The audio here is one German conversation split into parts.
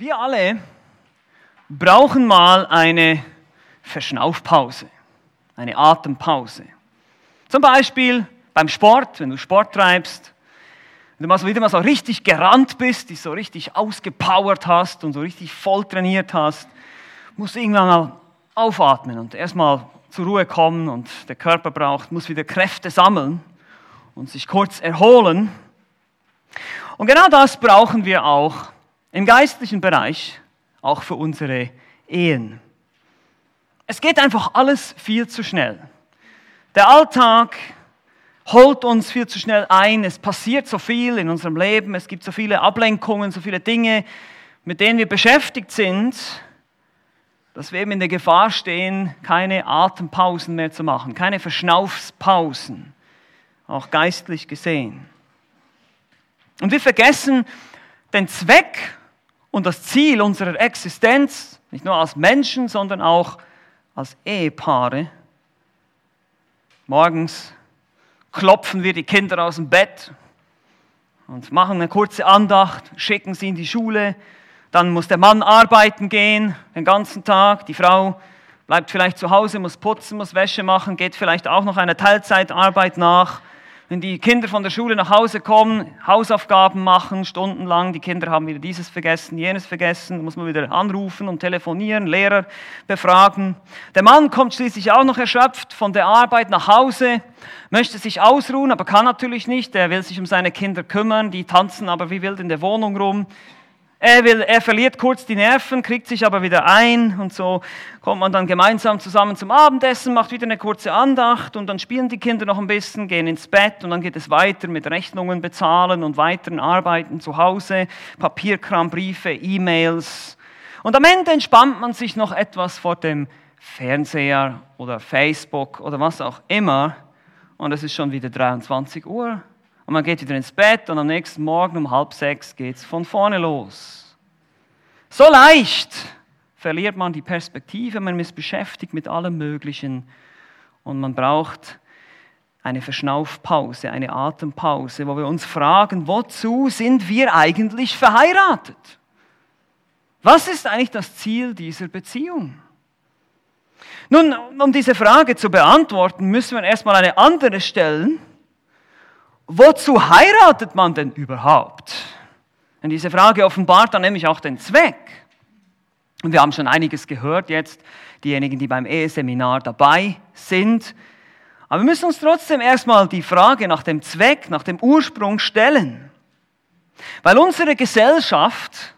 Wir alle brauchen mal eine Verschnaufpause, eine Atempause. Zum Beispiel beim Sport, wenn du Sport treibst, wenn du mal so wieder mal so richtig gerannt bist, dich so richtig ausgepowert hast und so richtig voll trainiert hast, musst du irgendwann mal aufatmen und erstmal zur Ruhe kommen und der Körper braucht, muss wieder Kräfte sammeln und sich kurz erholen. Und genau das brauchen wir auch im geistlichen Bereich, auch für unsere Ehen. Es geht einfach alles viel zu schnell. Der Alltag holt uns viel zu schnell ein. Es passiert so viel in unserem Leben. Es gibt so viele Ablenkungen, so viele Dinge, mit denen wir beschäftigt sind, dass wir eben in der Gefahr stehen, keine Atempausen mehr zu machen, keine Verschnaufspausen, auch geistlich gesehen. Und wir vergessen den Zweck und das Ziel unserer Existenz, nicht nur als Menschen, sondern auch als Ehepaare. Morgens klopfen wir die Kinder aus dem Bett und machen eine kurze Andacht, schicken sie in die Schule. Dann muss der Mann arbeiten gehen den ganzen Tag, die Frau bleibt vielleicht zu Hause, muss putzen, muss Wäsche machen, geht vielleicht auch noch einer Teilzeitarbeit nach wenn die Kinder von der Schule nach Hause kommen, Hausaufgaben machen, stundenlang, die Kinder haben wieder dieses vergessen, jenes vergessen, muss man wieder anrufen und telefonieren, Lehrer befragen. Der Mann kommt schließlich auch noch erschöpft von der Arbeit nach Hause, möchte sich ausruhen, aber kann natürlich nicht, er will sich um seine Kinder kümmern, die tanzen aber wie wild in der Wohnung rum. Er, will, er verliert kurz die Nerven, kriegt sich aber wieder ein und so kommt man dann gemeinsam zusammen zum Abendessen, macht wieder eine kurze Andacht und dann spielen die Kinder noch ein bisschen, gehen ins Bett und dann geht es weiter mit Rechnungen bezahlen und weiteren Arbeiten zu Hause, Papierkram, Briefe, E-Mails. Und am Ende entspannt man sich noch etwas vor dem Fernseher oder Facebook oder was auch immer und es ist schon wieder 23 Uhr und man geht wieder ins Bett und am nächsten Morgen um halb sechs geht es von vorne los. So leicht verliert man die Perspektive, man ist beschäftigt mit allem Möglichen und man braucht eine Verschnaufpause, eine Atempause, wo wir uns fragen, wozu sind wir eigentlich verheiratet? Was ist eigentlich das Ziel dieser Beziehung? Nun, um diese Frage zu beantworten, müssen wir erstmal eine andere stellen wozu heiratet man denn überhaupt? Und diese Frage offenbart dann nämlich auch den Zweck. Und wir haben schon einiges gehört jetzt, diejenigen, die beim Eheseminar dabei sind. Aber wir müssen uns trotzdem erstmal die Frage nach dem Zweck, nach dem Ursprung stellen. Weil unsere Gesellschaft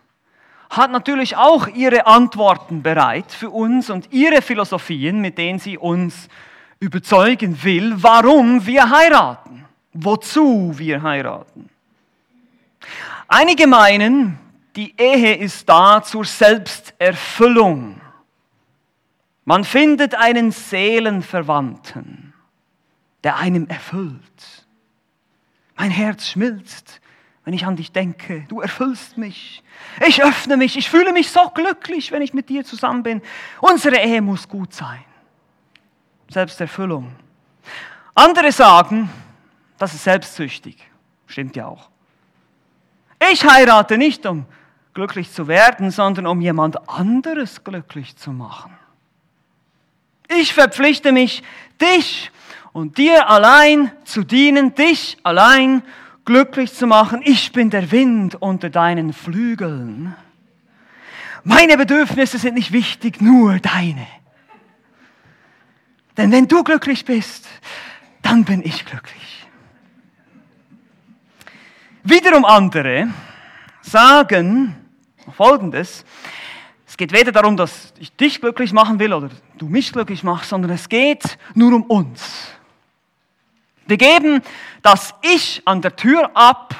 hat natürlich auch ihre Antworten bereit für uns und ihre Philosophien, mit denen sie uns überzeugen will, warum wir heiraten wozu wir heiraten. Einige meinen, die Ehe ist da zur Selbsterfüllung. Man findet einen Seelenverwandten, der einem erfüllt. Mein Herz schmilzt, wenn ich an dich denke. Du erfüllst mich. Ich öffne mich. Ich fühle mich so glücklich, wenn ich mit dir zusammen bin. Unsere Ehe muss gut sein. Selbsterfüllung. Andere sagen, das ist selbstsüchtig. Stimmt ja auch. Ich heirate nicht, um glücklich zu werden, sondern um jemand anderes glücklich zu machen. Ich verpflichte mich, dich und dir allein zu dienen, dich allein glücklich zu machen. Ich bin der Wind unter deinen Flügeln. Meine Bedürfnisse sind nicht wichtig, nur deine. Denn wenn du glücklich bist, dann bin ich glücklich. Wiederum andere sagen Folgendes. Es geht weder darum, dass ich dich glücklich machen will oder du mich glücklich machst, sondern es geht nur um uns. Wir geben das Ich an der Tür ab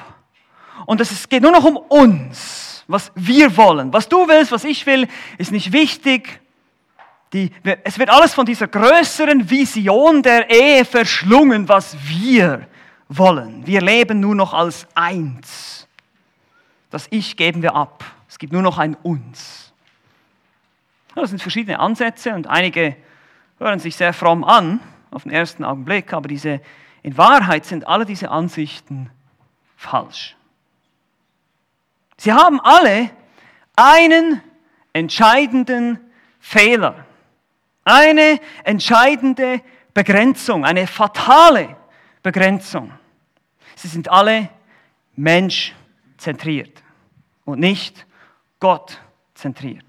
und es geht nur noch um uns, was wir wollen. Was du willst, was ich will, ist nicht wichtig. Die, es wird alles von dieser größeren Vision der Ehe verschlungen, was wir wollen. Wir leben nur noch als eins. Das Ich geben wir ab. Es gibt nur noch ein Uns. Das sind verschiedene Ansätze und einige hören sich sehr fromm an auf den ersten Augenblick, aber diese, in Wahrheit sind alle diese Ansichten falsch. Sie haben alle einen entscheidenden Fehler, eine entscheidende Begrenzung, eine fatale Begrenzung. Sie sind alle menschzentriert und nicht gottzentriert.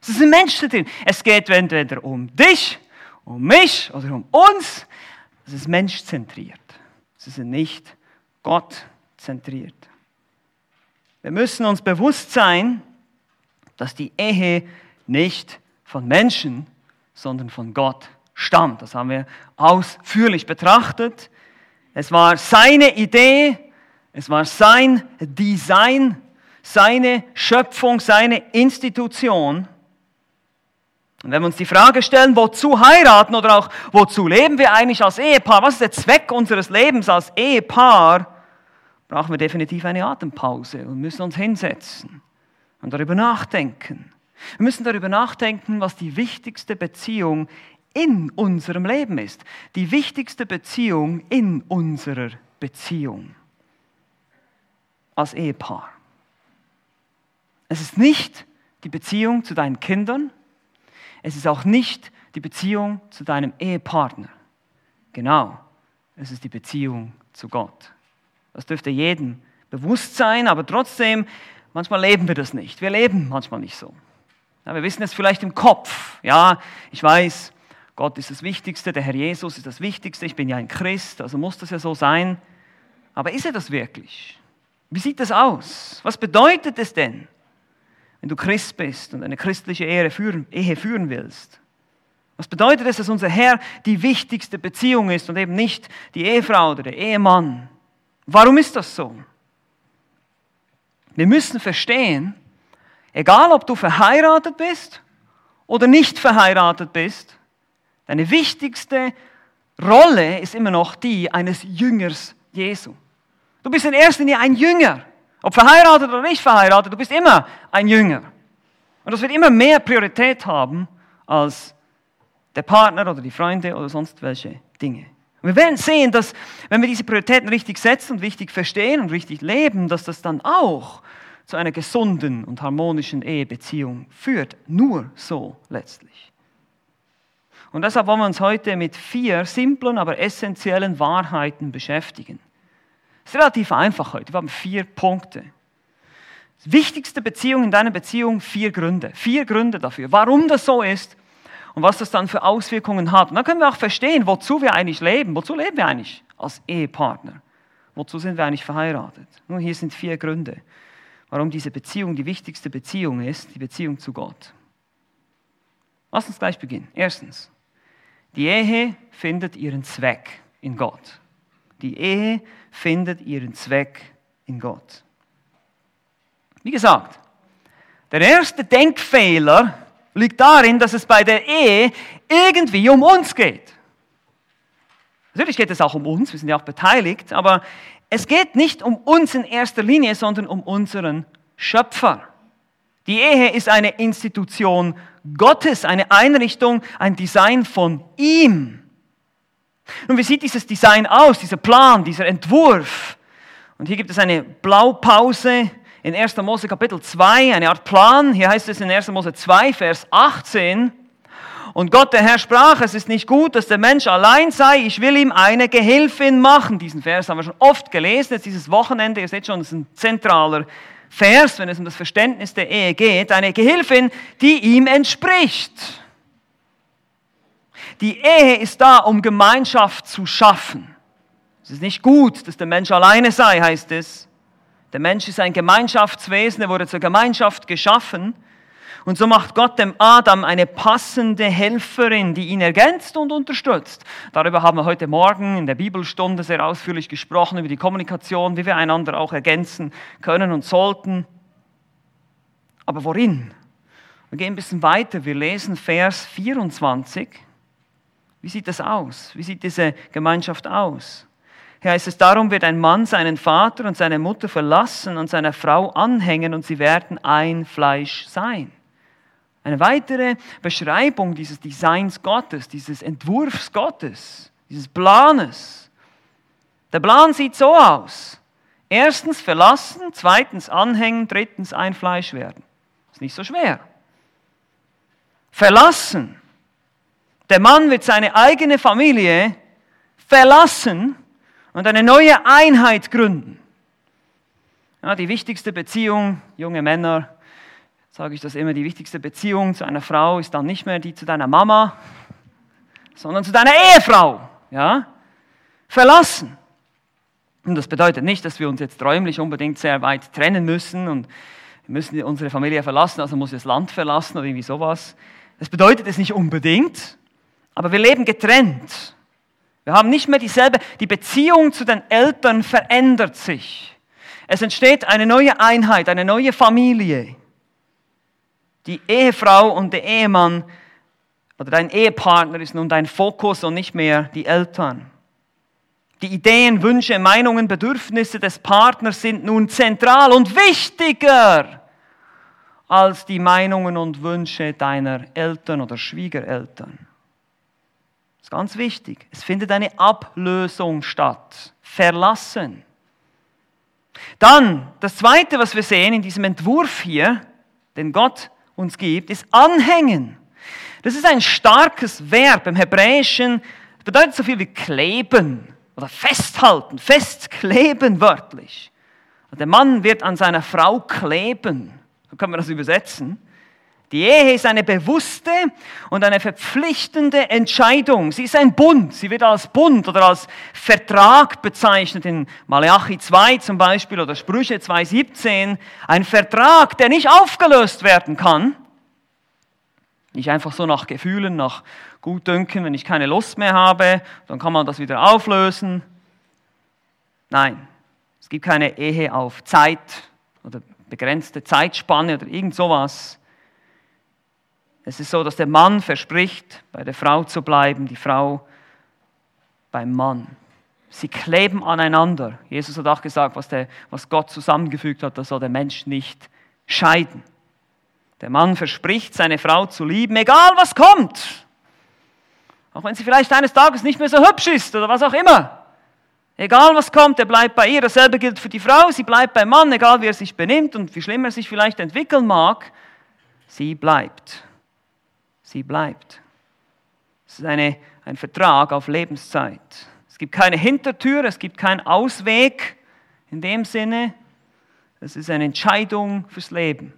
Es sind Menschen drin. Es geht entweder um dich, um mich oder um uns. Es ist menschzentriert. Sie sind nicht gottzentriert. Wir müssen uns bewusst sein, dass die Ehe nicht von Menschen, sondern von Gott stammt. Das haben wir ausführlich betrachtet. Es war seine Idee, es war sein Design, seine Schöpfung, seine Institution. Und wenn wir uns die Frage stellen, wozu heiraten oder auch wozu leben wir eigentlich als Ehepaar, was ist der Zweck unseres Lebens als Ehepaar, brauchen wir definitiv eine Atempause und müssen uns hinsetzen und darüber nachdenken. Wir müssen darüber nachdenken, was die wichtigste Beziehung in unserem Leben ist. Die wichtigste Beziehung in unserer Beziehung als Ehepaar. Es ist nicht die Beziehung zu deinen Kindern, es ist auch nicht die Beziehung zu deinem Ehepartner. Genau, es ist die Beziehung zu Gott. Das dürfte jedem bewusst sein, aber trotzdem, manchmal leben wir das nicht. Wir leben manchmal nicht so. Ja, wir wissen es vielleicht im Kopf. Ja, ich weiß, Gott ist das Wichtigste, der Herr Jesus ist das Wichtigste, ich bin ja ein Christ, also muss das ja so sein. Aber ist er das wirklich? Wie sieht das aus? Was bedeutet es denn, wenn du Christ bist und eine christliche Ehe führen, Ehe führen willst? Was bedeutet es, dass unser Herr die wichtigste Beziehung ist und eben nicht die Ehefrau oder der Ehemann? Warum ist das so? Wir müssen verstehen, egal ob du verheiratet bist oder nicht verheiratet bist, deine wichtigste Rolle ist immer noch die eines Jüngers Jesu. Du bist in erster Linie ein Jünger. Ob verheiratet oder nicht verheiratet, du bist immer ein Jünger. Und das wird immer mehr Priorität haben als der Partner oder die Freunde oder sonst welche Dinge. Und wir werden sehen, dass wenn wir diese Prioritäten richtig setzen und richtig verstehen und richtig leben, dass das dann auch zu einer gesunden und harmonischen Ehebeziehung führt. Nur so letztlich. Und deshalb wollen wir uns heute mit vier simplen, aber essentiellen Wahrheiten beschäftigen. Es ist relativ einfach heute. Wir haben vier Punkte. Die wichtigste Beziehung in deiner Beziehung, vier Gründe. Vier Gründe dafür, warum das so ist und was das dann für Auswirkungen hat. Und dann können wir auch verstehen, wozu wir eigentlich leben. Wozu leben wir eigentlich als Ehepartner? Wozu sind wir eigentlich verheiratet? Nun, hier sind vier Gründe, warum diese Beziehung die wichtigste Beziehung ist, die Beziehung zu Gott. Lass uns gleich beginnen. Erstens, die Ehe findet ihren Zweck in Gott. Die Ehe findet ihren Zweck in Gott. Wie gesagt, der erste Denkfehler liegt darin, dass es bei der Ehe irgendwie um uns geht. Natürlich geht es auch um uns, wir sind ja auch beteiligt, aber es geht nicht um uns in erster Linie, sondern um unseren Schöpfer. Die Ehe ist eine Institution Gottes, eine Einrichtung, ein Design von ihm. Nun, wie sieht dieses Design aus, dieser Plan, dieser Entwurf? Und hier gibt es eine Blaupause in 1. Mose Kapitel 2, eine Art Plan. Hier heißt es in 1. Mose 2, Vers 18. Und Gott, der Herr, sprach, es ist nicht gut, dass der Mensch allein sei, ich will ihm eine Gehilfin machen. Diesen Vers haben wir schon oft gelesen, jetzt dieses Wochenende, ihr seht schon, das ist ein zentraler Vers, wenn es um das Verständnis der Ehe geht. Eine Gehilfin, die ihm entspricht. Die Ehe ist da, um Gemeinschaft zu schaffen. Es ist nicht gut, dass der Mensch alleine sei, heißt es. Der Mensch ist ein Gemeinschaftswesen, er wurde zur Gemeinschaft geschaffen. Und so macht Gott dem Adam eine passende Helferin, die ihn ergänzt und unterstützt. Darüber haben wir heute Morgen in der Bibelstunde sehr ausführlich gesprochen, über die Kommunikation, wie wir einander auch ergänzen können und sollten. Aber worin? Wir gehen ein bisschen weiter. Wir lesen Vers 24. Wie sieht das aus? Wie sieht diese Gemeinschaft aus? Hier heißt es, darum wird ein Mann seinen Vater und seine Mutter verlassen und seiner Frau anhängen und sie werden ein Fleisch sein. Eine weitere Beschreibung dieses Designs Gottes, dieses Entwurfs Gottes, dieses Planes. Der Plan sieht so aus. Erstens verlassen, zweitens anhängen, drittens ein Fleisch werden. Ist nicht so schwer. Verlassen. Der Mann wird seine eigene Familie verlassen und eine neue Einheit gründen. Ja, die wichtigste Beziehung, junge Männer, sage ich das immer, die wichtigste Beziehung zu einer Frau ist dann nicht mehr die zu deiner Mama, sondern zu deiner Ehefrau. Ja? Verlassen. Und das bedeutet nicht, dass wir uns jetzt räumlich unbedingt sehr weit trennen müssen und wir müssen unsere Familie verlassen, also muss das Land verlassen oder irgendwie sowas. Das bedeutet es nicht unbedingt, aber wir leben getrennt. Wir haben nicht mehr dieselbe, die Beziehung zu den Eltern verändert sich. Es entsteht eine neue Einheit, eine neue Familie. Die Ehefrau und der Ehemann oder dein Ehepartner ist nun dein Fokus und nicht mehr die Eltern. Die Ideen, Wünsche, Meinungen, Bedürfnisse des Partners sind nun zentral und wichtiger als die Meinungen und Wünsche deiner Eltern oder Schwiegereltern. Das ist ganz wichtig. Es findet eine Ablösung statt. Verlassen. Dann, das Zweite, was wir sehen in diesem Entwurf hier, den Gott uns gibt, ist Anhängen. Das ist ein starkes Verb im Hebräischen, bedeutet so viel wie kleben oder festhalten, festkleben wörtlich. Der Mann wird an seiner Frau kleben, so kann man das übersetzen. Die Ehe ist eine bewusste und eine verpflichtende Entscheidung. Sie ist ein Bund. Sie wird als Bund oder als Vertrag bezeichnet in Malachi 2 zum Beispiel oder Sprüche 2.17. Ein Vertrag, der nicht aufgelöst werden kann. Nicht einfach so nach Gefühlen, nach Gutdünken, wenn ich keine Lust mehr habe, dann kann man das wieder auflösen. Nein, es gibt keine Ehe auf Zeit oder begrenzte Zeitspanne oder irgend sowas. Es ist so, dass der Mann verspricht, bei der Frau zu bleiben, die Frau beim Mann. Sie kleben aneinander. Jesus hat auch gesagt, was, der, was Gott zusammengefügt hat, das soll der Mensch nicht scheiden. Der Mann verspricht, seine Frau zu lieben, egal was kommt. Auch wenn sie vielleicht eines Tages nicht mehr so hübsch ist oder was auch immer. Egal was kommt, er bleibt bei ihr. Dasselbe gilt für die Frau. Sie bleibt beim Mann, egal wie er sich benimmt und wie schlimm er sich vielleicht entwickeln mag. Sie bleibt. Sie bleibt. Es ist eine, ein Vertrag auf Lebenszeit. Es gibt keine Hintertür, es gibt keinen Ausweg in dem Sinne. Es ist eine Entscheidung fürs Leben.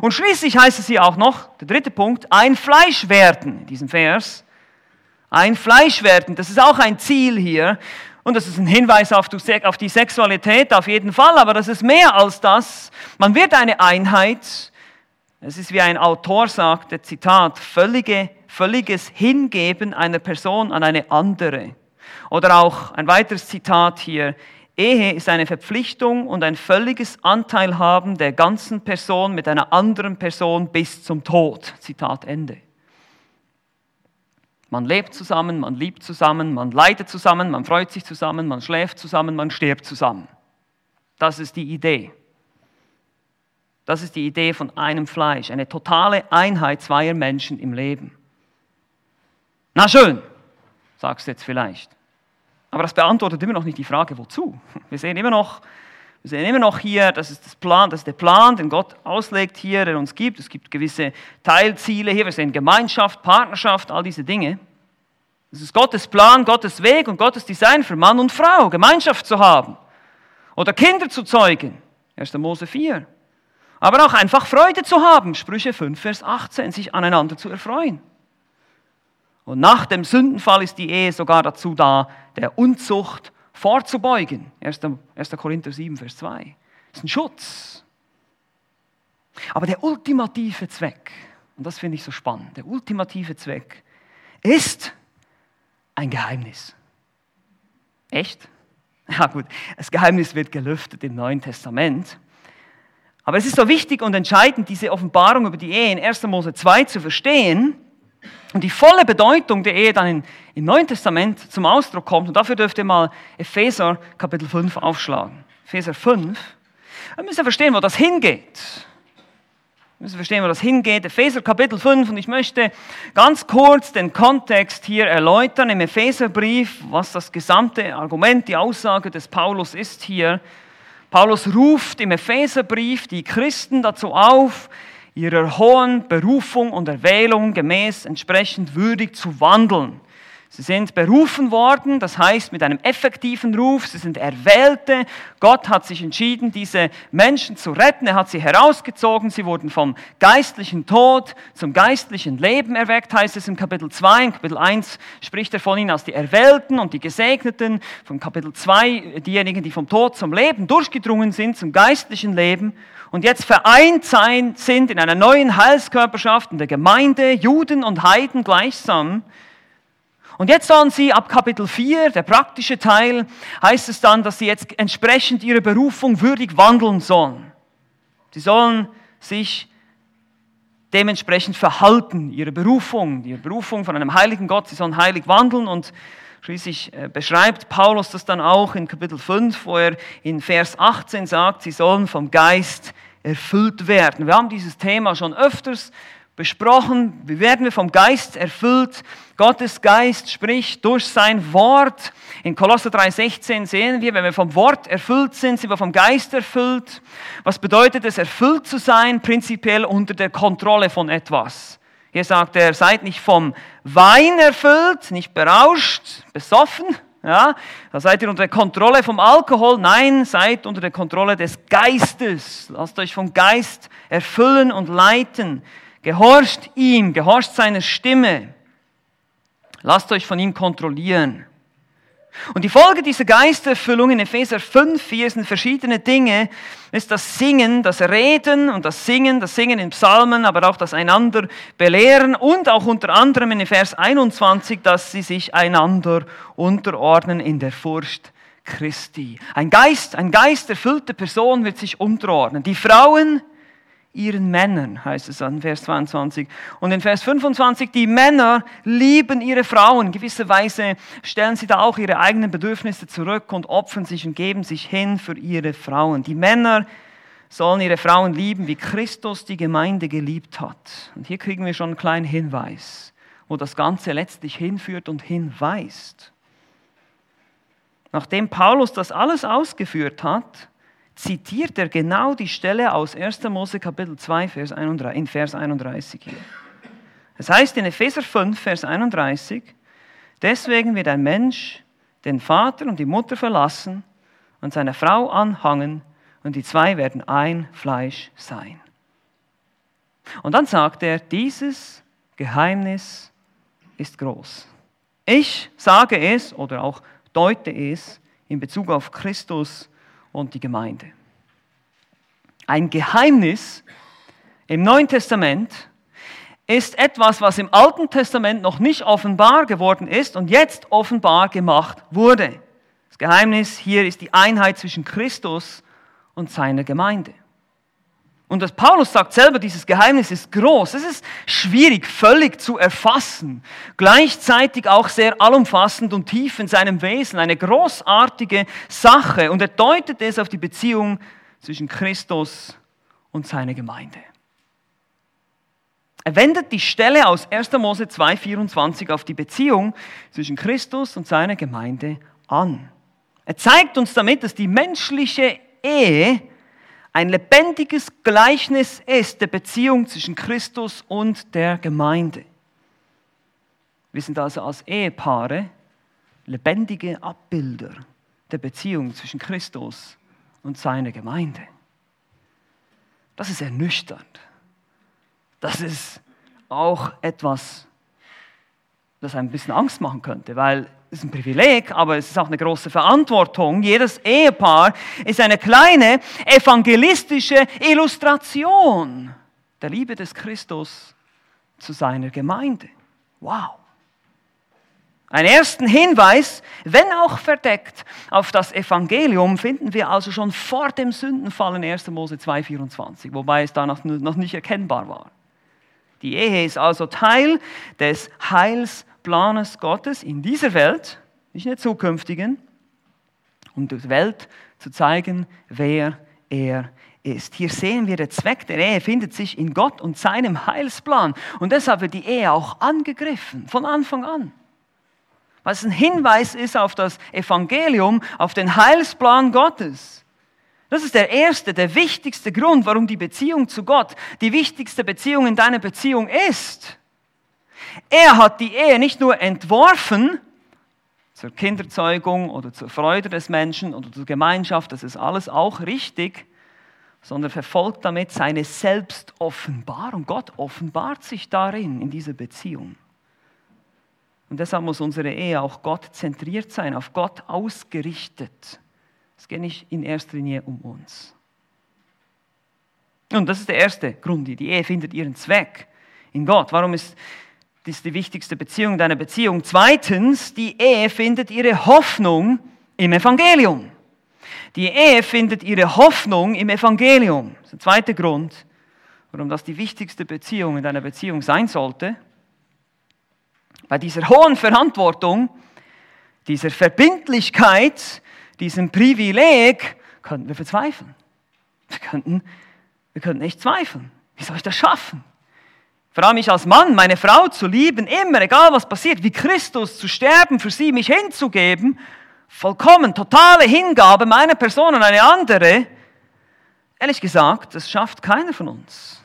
Und schließlich heißt es hier auch noch, der dritte Punkt, ein Fleisch werden in diesem Vers. Ein Fleisch werden, das ist auch ein Ziel hier. Und das ist ein Hinweis auf die Sexualität auf jeden Fall, aber das ist mehr als das. Man wird eine Einheit. Es ist wie ein Autor sagt, der Zitat, völlige, völliges Hingeben einer Person an eine andere. Oder auch ein weiteres Zitat hier, Ehe ist eine Verpflichtung und ein völliges Anteilhaben der ganzen Person mit einer anderen Person bis zum Tod. Zitat Ende. Man lebt zusammen, man liebt zusammen, man leidet zusammen, man freut sich zusammen, man schläft zusammen, man stirbt zusammen. Das ist die Idee. Das ist die Idee von einem Fleisch, eine totale Einheit zweier Menschen im Leben. Na schön, sagst du jetzt vielleicht. Aber das beantwortet immer noch nicht die Frage, wozu. Wir sehen immer noch, wir sehen immer noch hier, das ist, das, Plan, das ist der Plan, den Gott auslegt hier, der uns gibt. Es gibt gewisse Teilziele hier. Wir sehen Gemeinschaft, Partnerschaft, all diese Dinge. Es ist Gottes Plan, Gottes Weg und Gottes Design für Mann und Frau, Gemeinschaft zu haben. Oder Kinder zu zeugen. 1. Mose 4. Aber auch einfach Freude zu haben. Sprüche 5, Vers 18, sich aneinander zu erfreuen. Und nach dem Sündenfall ist die Ehe sogar dazu da, der Unzucht vorzubeugen. 1. 1. Korinther 7, Vers 2. Das ist ein Schutz. Aber der ultimative Zweck, und das finde ich so spannend, der ultimative Zweck ist ein Geheimnis. Echt? Ja gut, das Geheimnis wird gelüftet im Neuen Testament. Aber es ist so wichtig und entscheidend, diese Offenbarung über die Ehe in 1. Mose 2 zu verstehen, und die volle Bedeutung der Ehe dann im Neuen Testament zum Ausdruck kommt. Und dafür dürft ihr mal Epheser Kapitel 5 aufschlagen. Epheser 5. Wir müssen verstehen, wo das hingeht. Wir müssen verstehen, wo das hingeht. Epheser Kapitel 5. Und ich möchte ganz kurz den Kontext hier erläutern im Epheserbrief, was das gesamte Argument, die Aussage des Paulus ist hier. Paulus ruft im Epheserbrief die Christen dazu auf, ihrer hohen Berufung und Erwählung gemäß entsprechend würdig zu wandeln. Sie sind berufen worden, das heißt mit einem effektiven Ruf, sie sind Erwählte. Gott hat sich entschieden, diese Menschen zu retten. Er hat sie herausgezogen, sie wurden vom geistlichen Tod zum geistlichen Leben erweckt, heißt es im Kapitel 2. In Kapitel 1 spricht er von ihnen als die Erwählten und die Gesegneten. Von Kapitel 2 diejenigen, die vom Tod zum Leben durchgedrungen sind, zum geistlichen Leben. Und jetzt vereint sein, sind in einer neuen Heilskörperschaft in der Gemeinde, Juden und Heiden gleichsam. Und jetzt sollen sie ab Kapitel 4, der praktische Teil, heißt es dann, dass sie jetzt entsprechend ihre Berufung würdig wandeln sollen. Sie sollen sich dementsprechend verhalten, ihre Berufung, ihre Berufung von einem heiligen Gott, sie sollen heilig wandeln und schließlich äh, beschreibt Paulus das dann auch in Kapitel 5, wo er in Vers 18 sagt, sie sollen vom Geist erfüllt werden. Wir haben dieses Thema schon öfters besprochen. Wie werden wir vom Geist erfüllt? Gottes Geist spricht durch sein Wort. In Kolosser 3,16 sehen wir, wenn wir vom Wort erfüllt sind, sind wir vom Geist erfüllt. Was bedeutet es, erfüllt zu sein? Prinzipiell unter der Kontrolle von etwas. Hier sagt er, seid nicht vom Wein erfüllt, nicht berauscht, besoffen. Ja, da seid ihr unter der Kontrolle vom Alkohol. Nein, seid unter der Kontrolle des Geistes. Lasst euch vom Geist erfüllen und leiten. Gehorcht ihm, gehorcht seiner Stimme. Lasst euch von ihm kontrollieren. Und die Folge dieser Geisterfüllung in Epheser 5, hier sind verschiedene Dinge, ist das Singen, das Reden und das Singen, das Singen in Psalmen, aber auch das einander belehren und auch unter anderem in Vers 21, dass sie sich einander unterordnen in der Furcht Christi. Ein Geist, ein geisterfüllte Person wird sich unterordnen. Die Frauen, ihren Männern, heißt es an Vers 22. Und in Vers 25, die Männer lieben ihre Frauen. In gewisser Weise stellen sie da auch ihre eigenen Bedürfnisse zurück und opfern sich und geben sich hin für ihre Frauen. Die Männer sollen ihre Frauen lieben, wie Christus die Gemeinde geliebt hat. Und hier kriegen wir schon einen kleinen Hinweis, wo das Ganze letztlich hinführt und hinweist. Nachdem Paulus das alles ausgeführt hat, zitiert er genau die Stelle aus 1. Mose Kapitel 2, Vers 31, in Vers 31 hier. Das heißt in Epheser 5, Vers 31, deswegen wird ein Mensch den Vater und die Mutter verlassen und seine Frau anhangen und die zwei werden ein Fleisch sein. Und dann sagt er, dieses Geheimnis ist groß. Ich sage es oder auch deute es in Bezug auf Christus und die Gemeinde. Ein Geheimnis im Neuen Testament ist etwas, was im Alten Testament noch nicht offenbar geworden ist und jetzt offenbar gemacht wurde. Das Geheimnis hier ist die Einheit zwischen Christus und seiner Gemeinde. Und das Paulus sagt selber, dieses Geheimnis ist groß. Es ist schwierig, völlig zu erfassen. Gleichzeitig auch sehr allumfassend und tief in seinem Wesen. Eine großartige Sache. Und er deutet es auf die Beziehung zwischen Christus und seiner Gemeinde. Er wendet die Stelle aus 1. Mose 2,24 auf die Beziehung zwischen Christus und seiner Gemeinde an. Er zeigt uns damit, dass die menschliche Ehe ein lebendiges Gleichnis ist der Beziehung zwischen Christus und der Gemeinde. Wir sind also als Ehepaare lebendige Abbilder der Beziehung zwischen Christus und seiner Gemeinde. Das ist ernüchternd. Das ist auch etwas, das ein bisschen Angst machen könnte, weil ist ein Privileg, aber es ist auch eine große Verantwortung. Jedes Ehepaar ist eine kleine evangelistische Illustration der Liebe des Christus zu seiner Gemeinde. Wow. Einen ersten Hinweis, wenn auch verdeckt, auf das Evangelium finden wir also schon vor dem Sündenfall in 1. Mose 2,24, wobei es da noch, nicht erkennbar war. Die Ehe ist also Teil des Heils Planes Gottes in dieser Welt, nicht in der zukünftigen, um der Welt zu zeigen, wer er ist. Hier sehen wir, der Zweck der Ehe findet sich in Gott und seinem Heilsplan. Und deshalb wird die Ehe auch angegriffen, von Anfang an. Was ein Hinweis ist auf das Evangelium, auf den Heilsplan Gottes. Das ist der erste, der wichtigste Grund, warum die Beziehung zu Gott die wichtigste Beziehung in deiner Beziehung ist. Er hat die Ehe nicht nur entworfen zur Kinderzeugung oder zur Freude des Menschen oder zur Gemeinschaft, das ist alles auch richtig, sondern verfolgt damit seine Selbstoffenbarung. Gott offenbart sich darin, in dieser Beziehung. Und deshalb muss unsere Ehe auch Gott zentriert sein, auf Gott ausgerichtet. Es geht nicht in erster Linie um uns. Und das ist der erste Grund. Die Ehe findet ihren Zweck in Gott. Warum ist dies die wichtigste Beziehung deiner Beziehung? Zweitens, die Ehe findet ihre Hoffnung im Evangelium. Die Ehe findet ihre Hoffnung im Evangelium. Das ist der zweite Grund, warum das die wichtigste Beziehung in deiner Beziehung sein sollte. Bei dieser hohen Verantwortung, dieser Verbindlichkeit, diesem Privileg, könnten wir verzweifeln. Wir könnten, wir könnten echt zweifeln. Wie soll ich das schaffen? Vor allem mich als Mann, meine Frau zu lieben, immer, egal was passiert, wie Christus zu sterben, für sie mich hinzugeben, vollkommen, totale Hingabe meiner Person an eine andere. Ehrlich gesagt, das schafft keiner von uns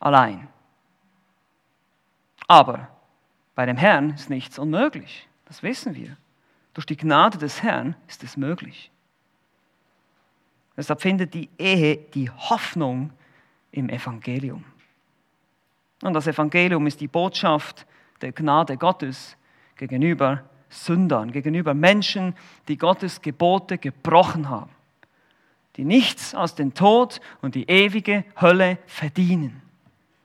allein. Aber bei dem Herrn ist nichts unmöglich. Das wissen wir. Durch die Gnade des Herrn ist es möglich. Deshalb findet die Ehe die Hoffnung im Evangelium. Und das Evangelium ist die Botschaft der Gnade Gottes gegenüber Sündern, gegenüber Menschen, die Gottes Gebote gebrochen haben, die nichts als den Tod und die ewige Hölle verdienen.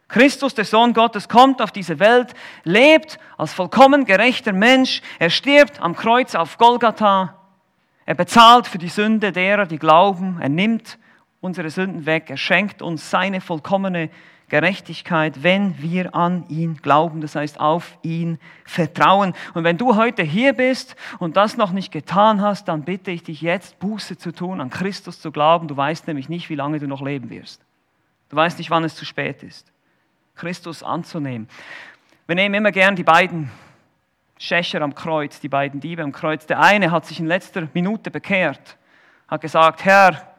Christus, der Sohn Gottes, kommt auf diese Welt, lebt als vollkommen gerechter Mensch. Er stirbt am Kreuz auf Golgatha. Er bezahlt für die Sünde derer, die glauben. Er nimmt unsere Sünden weg. Er schenkt uns seine vollkommene Gerechtigkeit, wenn wir an ihn glauben, das heißt auf ihn vertrauen. Und wenn du heute hier bist und das noch nicht getan hast, dann bitte ich dich jetzt Buße zu tun, an Christus zu glauben. Du weißt nämlich nicht, wie lange du noch leben wirst. Du weißt nicht, wann es zu spät ist. Christus anzunehmen. Wir nehmen immer gern die beiden Schächer am Kreuz, die beiden Diebe am Kreuz. Der eine hat sich in letzter Minute bekehrt, hat gesagt, Herr,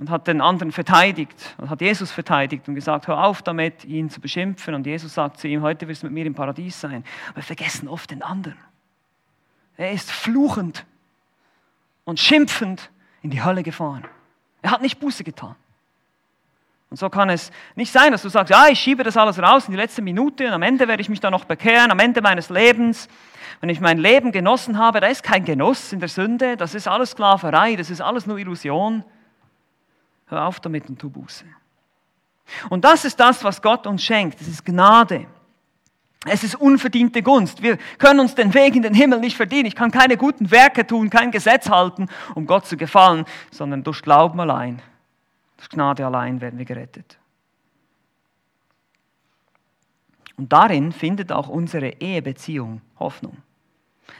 und hat den anderen verteidigt, hat Jesus verteidigt und gesagt, hör auf damit, ihn zu beschimpfen. Und Jesus sagt zu ihm, heute wirst du mit mir im Paradies sein. Wir vergessen oft den anderen. Er ist fluchend und schimpfend in die Hölle gefahren. Er hat nicht Buße getan. Und so kann es nicht sein, dass du sagst, ja, ich schiebe das alles raus in die letzte Minute und am Ende werde ich mich da noch bekehren, am Ende meines Lebens. Wenn ich mein Leben genossen habe, da ist kein Genuss in der Sünde, das ist alles Sklaverei, das ist alles nur Illusion. Hör auf damit und tu Buße. Und das ist das, was Gott uns schenkt. Das ist Gnade. Es ist unverdiente Gunst. Wir können uns den Weg in den Himmel nicht verdienen. Ich kann keine guten Werke tun, kein Gesetz halten, um Gott zu gefallen, sondern durch Glauben allein durch Gnade allein werden wir gerettet. Und darin findet auch unsere Ehebeziehung Hoffnung.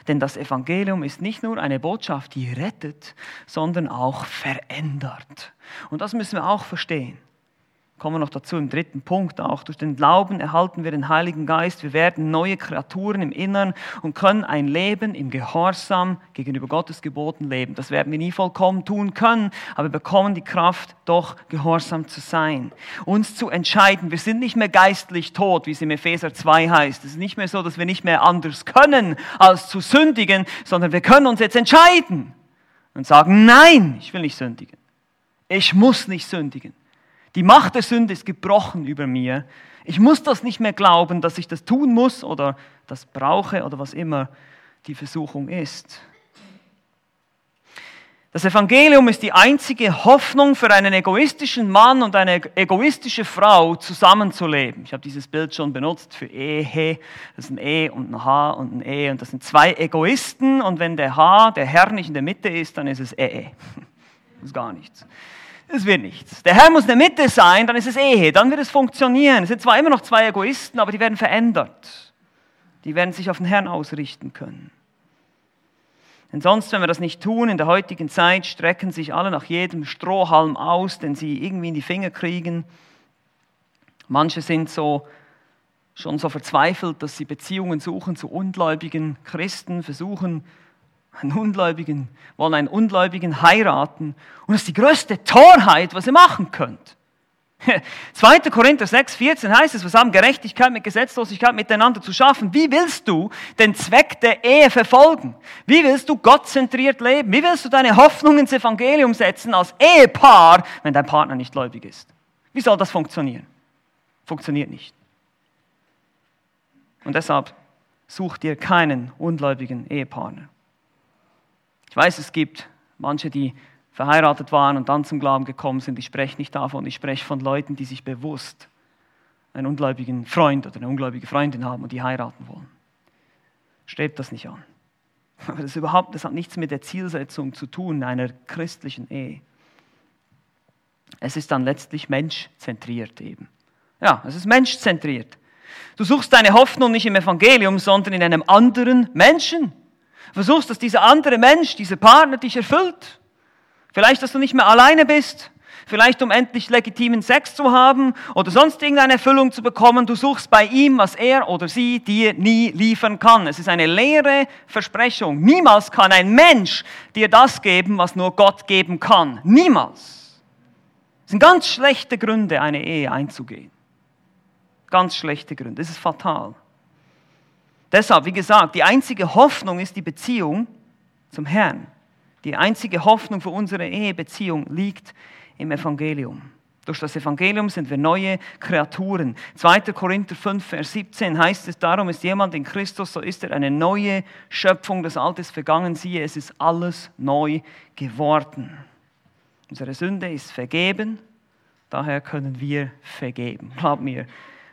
Denn das Evangelium ist nicht nur eine Botschaft, die rettet, sondern auch verändert. Und das müssen wir auch verstehen kommen wir noch dazu im dritten Punkt auch. Durch den Glauben erhalten wir den Heiligen Geist. Wir werden neue Kreaturen im Innern und können ein Leben im Gehorsam gegenüber Gottes Geboten leben. Das werden wir nie vollkommen tun können, aber wir bekommen die Kraft, doch gehorsam zu sein. Uns zu entscheiden. Wir sind nicht mehr geistlich tot, wie es im Epheser 2 heißt. Es ist nicht mehr so, dass wir nicht mehr anders können, als zu sündigen, sondern wir können uns jetzt entscheiden und sagen, nein, ich will nicht sündigen. Ich muss nicht sündigen. Die Macht der Sünde ist gebrochen über mir. Ich muss das nicht mehr glauben, dass ich das tun muss oder das brauche oder was immer die Versuchung ist. Das Evangelium ist die einzige Hoffnung für einen egoistischen Mann und eine egoistische Frau zusammenzuleben. Ich habe dieses Bild schon benutzt für Ehe. Das ist ein E und ein H und ein E und das sind zwei Egoisten und wenn der H, der Herr nicht in der Mitte ist, dann ist es Ehe. Das ist gar nichts es wird nichts. Der Herr muss in der Mitte sein, dann ist es Ehe, dann wird es funktionieren. Es sind zwar immer noch zwei Egoisten, aber die werden verändert. Die werden sich auf den Herrn ausrichten können. Denn sonst, wenn wir das nicht tun, in der heutigen Zeit strecken sich alle nach jedem Strohhalm aus, den sie irgendwie in die Finger kriegen. Manche sind so schon so verzweifelt, dass sie Beziehungen suchen zu ungläubigen Christen, versuchen einen Ungläubigen, wollen einen Ungläubigen heiraten. Und das ist die größte Torheit, was ihr machen könnt. 2. Korinther 6, 14 heißt es, wir haben Gerechtigkeit mit Gesetzlosigkeit miteinander zu schaffen. Wie willst du den Zweck der Ehe verfolgen? Wie willst du gottzentriert leben? Wie willst du deine Hoffnung ins Evangelium setzen als Ehepaar, wenn dein Partner nicht gläubig ist? Wie soll das funktionieren? Funktioniert nicht. Und deshalb such dir keinen ungläubigen Ehepartner. Ich weiß, es gibt manche, die verheiratet waren und dann zum Glauben gekommen sind. Ich spreche nicht davon, ich spreche von Leuten, die sich bewusst einen ungläubigen Freund oder eine ungläubige Freundin haben und die heiraten wollen. Strebt das nicht an. Aber das, überhaupt, das hat nichts mit der Zielsetzung zu tun einer christlichen Ehe. Es ist dann letztlich menschzentriert eben. Ja, es ist menschzentriert. Du suchst deine Hoffnung nicht im Evangelium, sondern in einem anderen Menschen. Versuchst, dass dieser andere Mensch, dieser Partner dich erfüllt. Vielleicht, dass du nicht mehr alleine bist. Vielleicht, um endlich legitimen Sex zu haben oder sonst irgendeine Erfüllung zu bekommen. Du suchst bei ihm, was er oder sie dir nie liefern kann. Es ist eine leere Versprechung. Niemals kann ein Mensch dir das geben, was nur Gott geben kann. Niemals. Es sind ganz schlechte Gründe, eine Ehe einzugehen. Ganz schlechte Gründe. Das ist fatal. Deshalb, wie gesagt, die einzige Hoffnung ist die Beziehung zum Herrn. Die einzige Hoffnung für unsere Ehebeziehung liegt im Evangelium. Durch das Evangelium sind wir neue Kreaturen. 2. Korinther 5, Vers 17 heißt es, darum ist jemand in Christus, so ist er eine neue Schöpfung, das Alte ist vergangen, siehe, es ist alles neu geworden. Unsere Sünde ist vergeben, daher können wir vergeben. Glaub mir,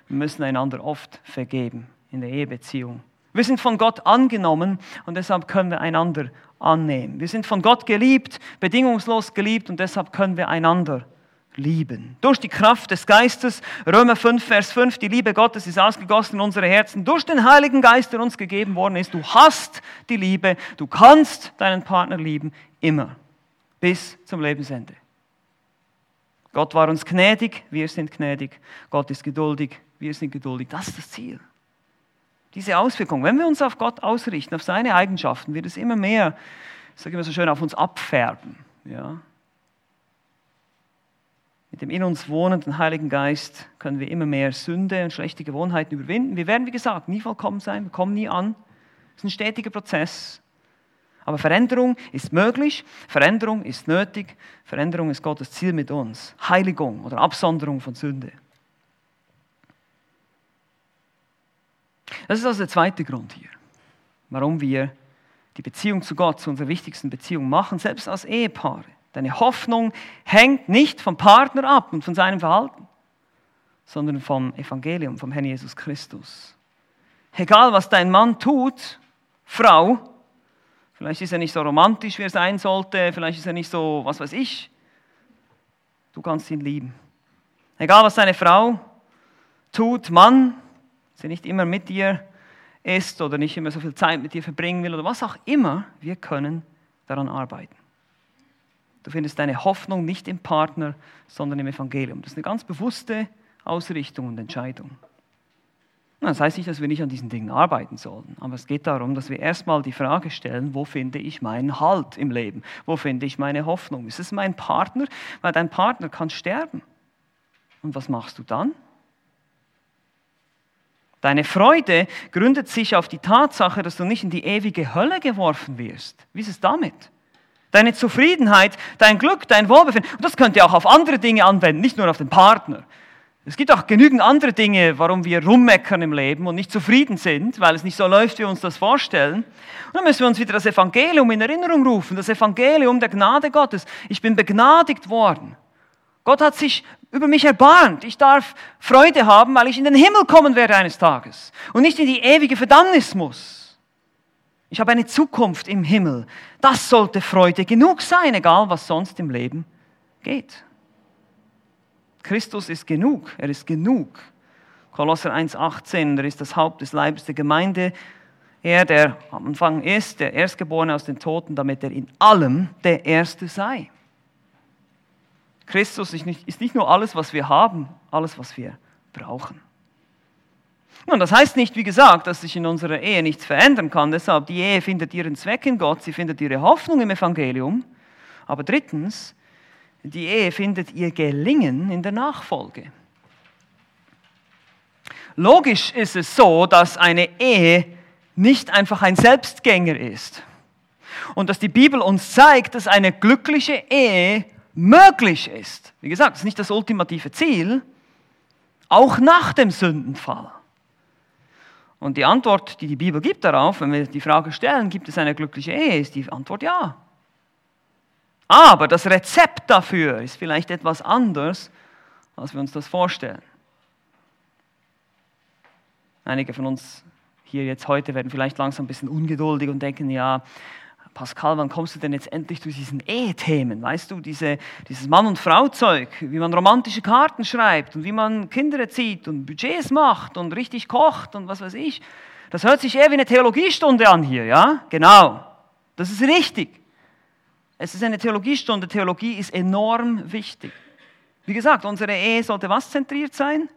wir müssen einander oft vergeben in der Ehebeziehung. Wir sind von Gott angenommen und deshalb können wir einander annehmen. Wir sind von Gott geliebt, bedingungslos geliebt und deshalb können wir einander lieben. Durch die Kraft des Geistes, Römer 5, Vers 5, die Liebe Gottes ist ausgegossen in unsere Herzen, durch den Heiligen Geist, der uns gegeben worden ist. Du hast die Liebe, du kannst deinen Partner lieben, immer, bis zum Lebensende. Gott war uns gnädig, wir sind gnädig. Gott ist geduldig, wir sind geduldig. Das ist das Ziel. Diese Auswirkung, wenn wir uns auf Gott ausrichten, auf seine Eigenschaften, wird es immer mehr, ich sage immer so schön, auf uns abfärben. Ja? Mit dem in uns wohnenden Heiligen Geist können wir immer mehr Sünde und schlechte Gewohnheiten überwinden. Wir werden, wie gesagt, nie vollkommen sein, wir kommen nie an. Es ist ein stetiger Prozess. Aber Veränderung ist möglich, Veränderung ist nötig, Veränderung ist Gottes Ziel mit uns. Heiligung oder Absonderung von Sünde. Das ist also der zweite Grund hier, warum wir die Beziehung zu Gott zu unserer wichtigsten Beziehung machen, selbst als Ehepaare. Deine Hoffnung hängt nicht vom Partner ab und von seinem Verhalten, sondern vom Evangelium, vom Herrn Jesus Christus. Egal, was dein Mann tut, Frau, vielleicht ist er nicht so romantisch, wie er sein sollte, vielleicht ist er nicht so, was weiß ich, du kannst ihn lieben. Egal, was deine Frau tut, Mann, sie nicht immer mit dir ist oder nicht immer so viel Zeit mit dir verbringen will oder was auch immer, wir können daran arbeiten. Du findest deine Hoffnung nicht im Partner, sondern im Evangelium. Das ist eine ganz bewusste Ausrichtung und Entscheidung. Das heißt nicht, dass wir nicht an diesen Dingen arbeiten sollen, aber es geht darum, dass wir erstmal die Frage stellen, wo finde ich meinen Halt im Leben? Wo finde ich meine Hoffnung? Ist es mein Partner? Weil dein Partner kann sterben. Und was machst du dann? Deine Freude gründet sich auf die Tatsache, dass du nicht in die ewige Hölle geworfen wirst. Wie ist es damit? Deine Zufriedenheit, dein Glück, dein Wohlbefinden. Und das könnt ihr auch auf andere Dinge anwenden, nicht nur auf den Partner. Es gibt auch genügend andere Dinge, warum wir rummeckern im Leben und nicht zufrieden sind, weil es nicht so läuft, wie wir uns das vorstellen. Und dann müssen wir uns wieder das Evangelium in Erinnerung rufen, das Evangelium der Gnade Gottes. Ich bin begnadigt worden. Gott hat sich über mich erbarmt. Ich darf Freude haben, weil ich in den Himmel kommen werde eines Tages und nicht in die ewige Verdammnis muss. Ich habe eine Zukunft im Himmel. Das sollte Freude genug sein, egal was sonst im Leben geht. Christus ist genug, er ist genug. Kolosser 1,18, er ist das Haupt des Leibes der Gemeinde. Er, der am Anfang ist, der Erstgeborene aus den Toten, damit er in allem der Erste sei. Christus ist nicht, ist nicht nur alles, was wir haben, alles, was wir brauchen. Nun, das heißt nicht, wie gesagt, dass sich in unserer Ehe nichts verändern kann. Deshalb, die Ehe findet ihren Zweck in Gott, sie findet ihre Hoffnung im Evangelium. Aber drittens, die Ehe findet ihr Gelingen in der Nachfolge. Logisch ist es so, dass eine Ehe nicht einfach ein Selbstgänger ist. Und dass die Bibel uns zeigt, dass eine glückliche Ehe möglich ist. Wie gesagt, das ist nicht das ultimative Ziel, auch nach dem Sündenfall. Und die Antwort, die die Bibel gibt darauf, wenn wir die Frage stellen, gibt es eine glückliche Ehe, ist die Antwort ja. Aber das Rezept dafür ist vielleicht etwas anders, als wir uns das vorstellen. Einige von uns hier jetzt heute werden vielleicht langsam ein bisschen ungeduldig und denken, ja, Pascal, wann kommst du denn jetzt endlich zu diesen Ehethemen? Weißt du, diese, dieses Mann- und Frau-Zeug, wie man romantische Karten schreibt und wie man Kinder erzieht und Budgets macht und richtig kocht und was weiß ich. Das hört sich eher wie eine Theologiestunde an hier, ja? Genau. Das ist richtig. Es ist eine Theologiestunde. Theologie ist enorm wichtig. Wie gesagt, unsere Ehe sollte was zentriert sein?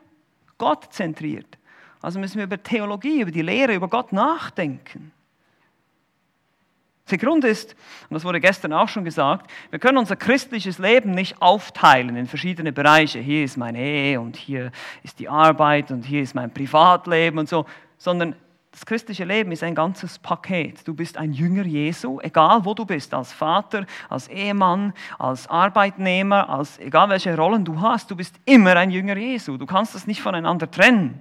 Gott zentriert. Also müssen wir über Theologie, über die Lehre, über Gott nachdenken. Der Grund ist, und das wurde gestern auch schon gesagt, wir können unser christliches Leben nicht aufteilen in verschiedene Bereiche. Hier ist meine Ehe und hier ist die Arbeit und hier ist mein Privatleben und so, sondern das christliche Leben ist ein ganzes Paket. Du bist ein Jünger Jesu, egal wo du bist, als Vater, als Ehemann, als Arbeitnehmer, als egal welche Rollen du hast, du bist immer ein Jünger Jesu. Du kannst das nicht voneinander trennen.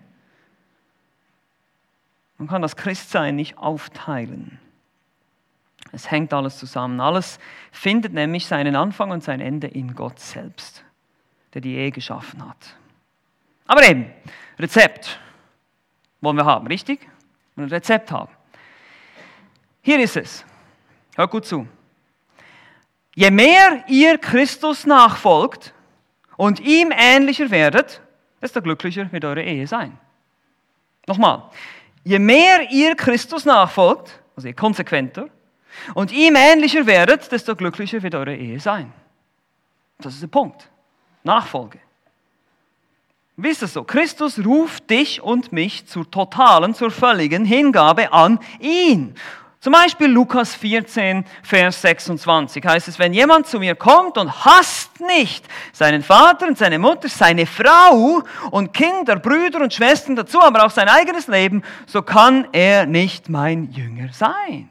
Man kann das Christsein nicht aufteilen. Es hängt alles zusammen. Alles findet nämlich seinen Anfang und sein Ende in Gott selbst, der die Ehe geschaffen hat. Aber eben, Rezept wollen wir haben, richtig? Ein Rezept haben. Hier ist es. Hört gut zu. Je mehr ihr Christus nachfolgt und ihm ähnlicher werdet, desto glücklicher wird eure Ehe sein. Nochmal. Je mehr ihr Christus nachfolgt, also je konsequenter, und ihm ähnlicher werdet, desto glücklicher wird eure Ehe sein. Das ist der Punkt. Nachfolge. Ist es so? Christus ruft dich und mich zur totalen, zur völligen Hingabe an ihn. Zum Beispiel Lukas 14, Vers 26 heißt es, wenn jemand zu mir kommt und hasst nicht seinen Vater und seine Mutter, seine Frau und Kinder, Brüder und Schwestern dazu, aber auch sein eigenes Leben, so kann er nicht mein Jünger sein.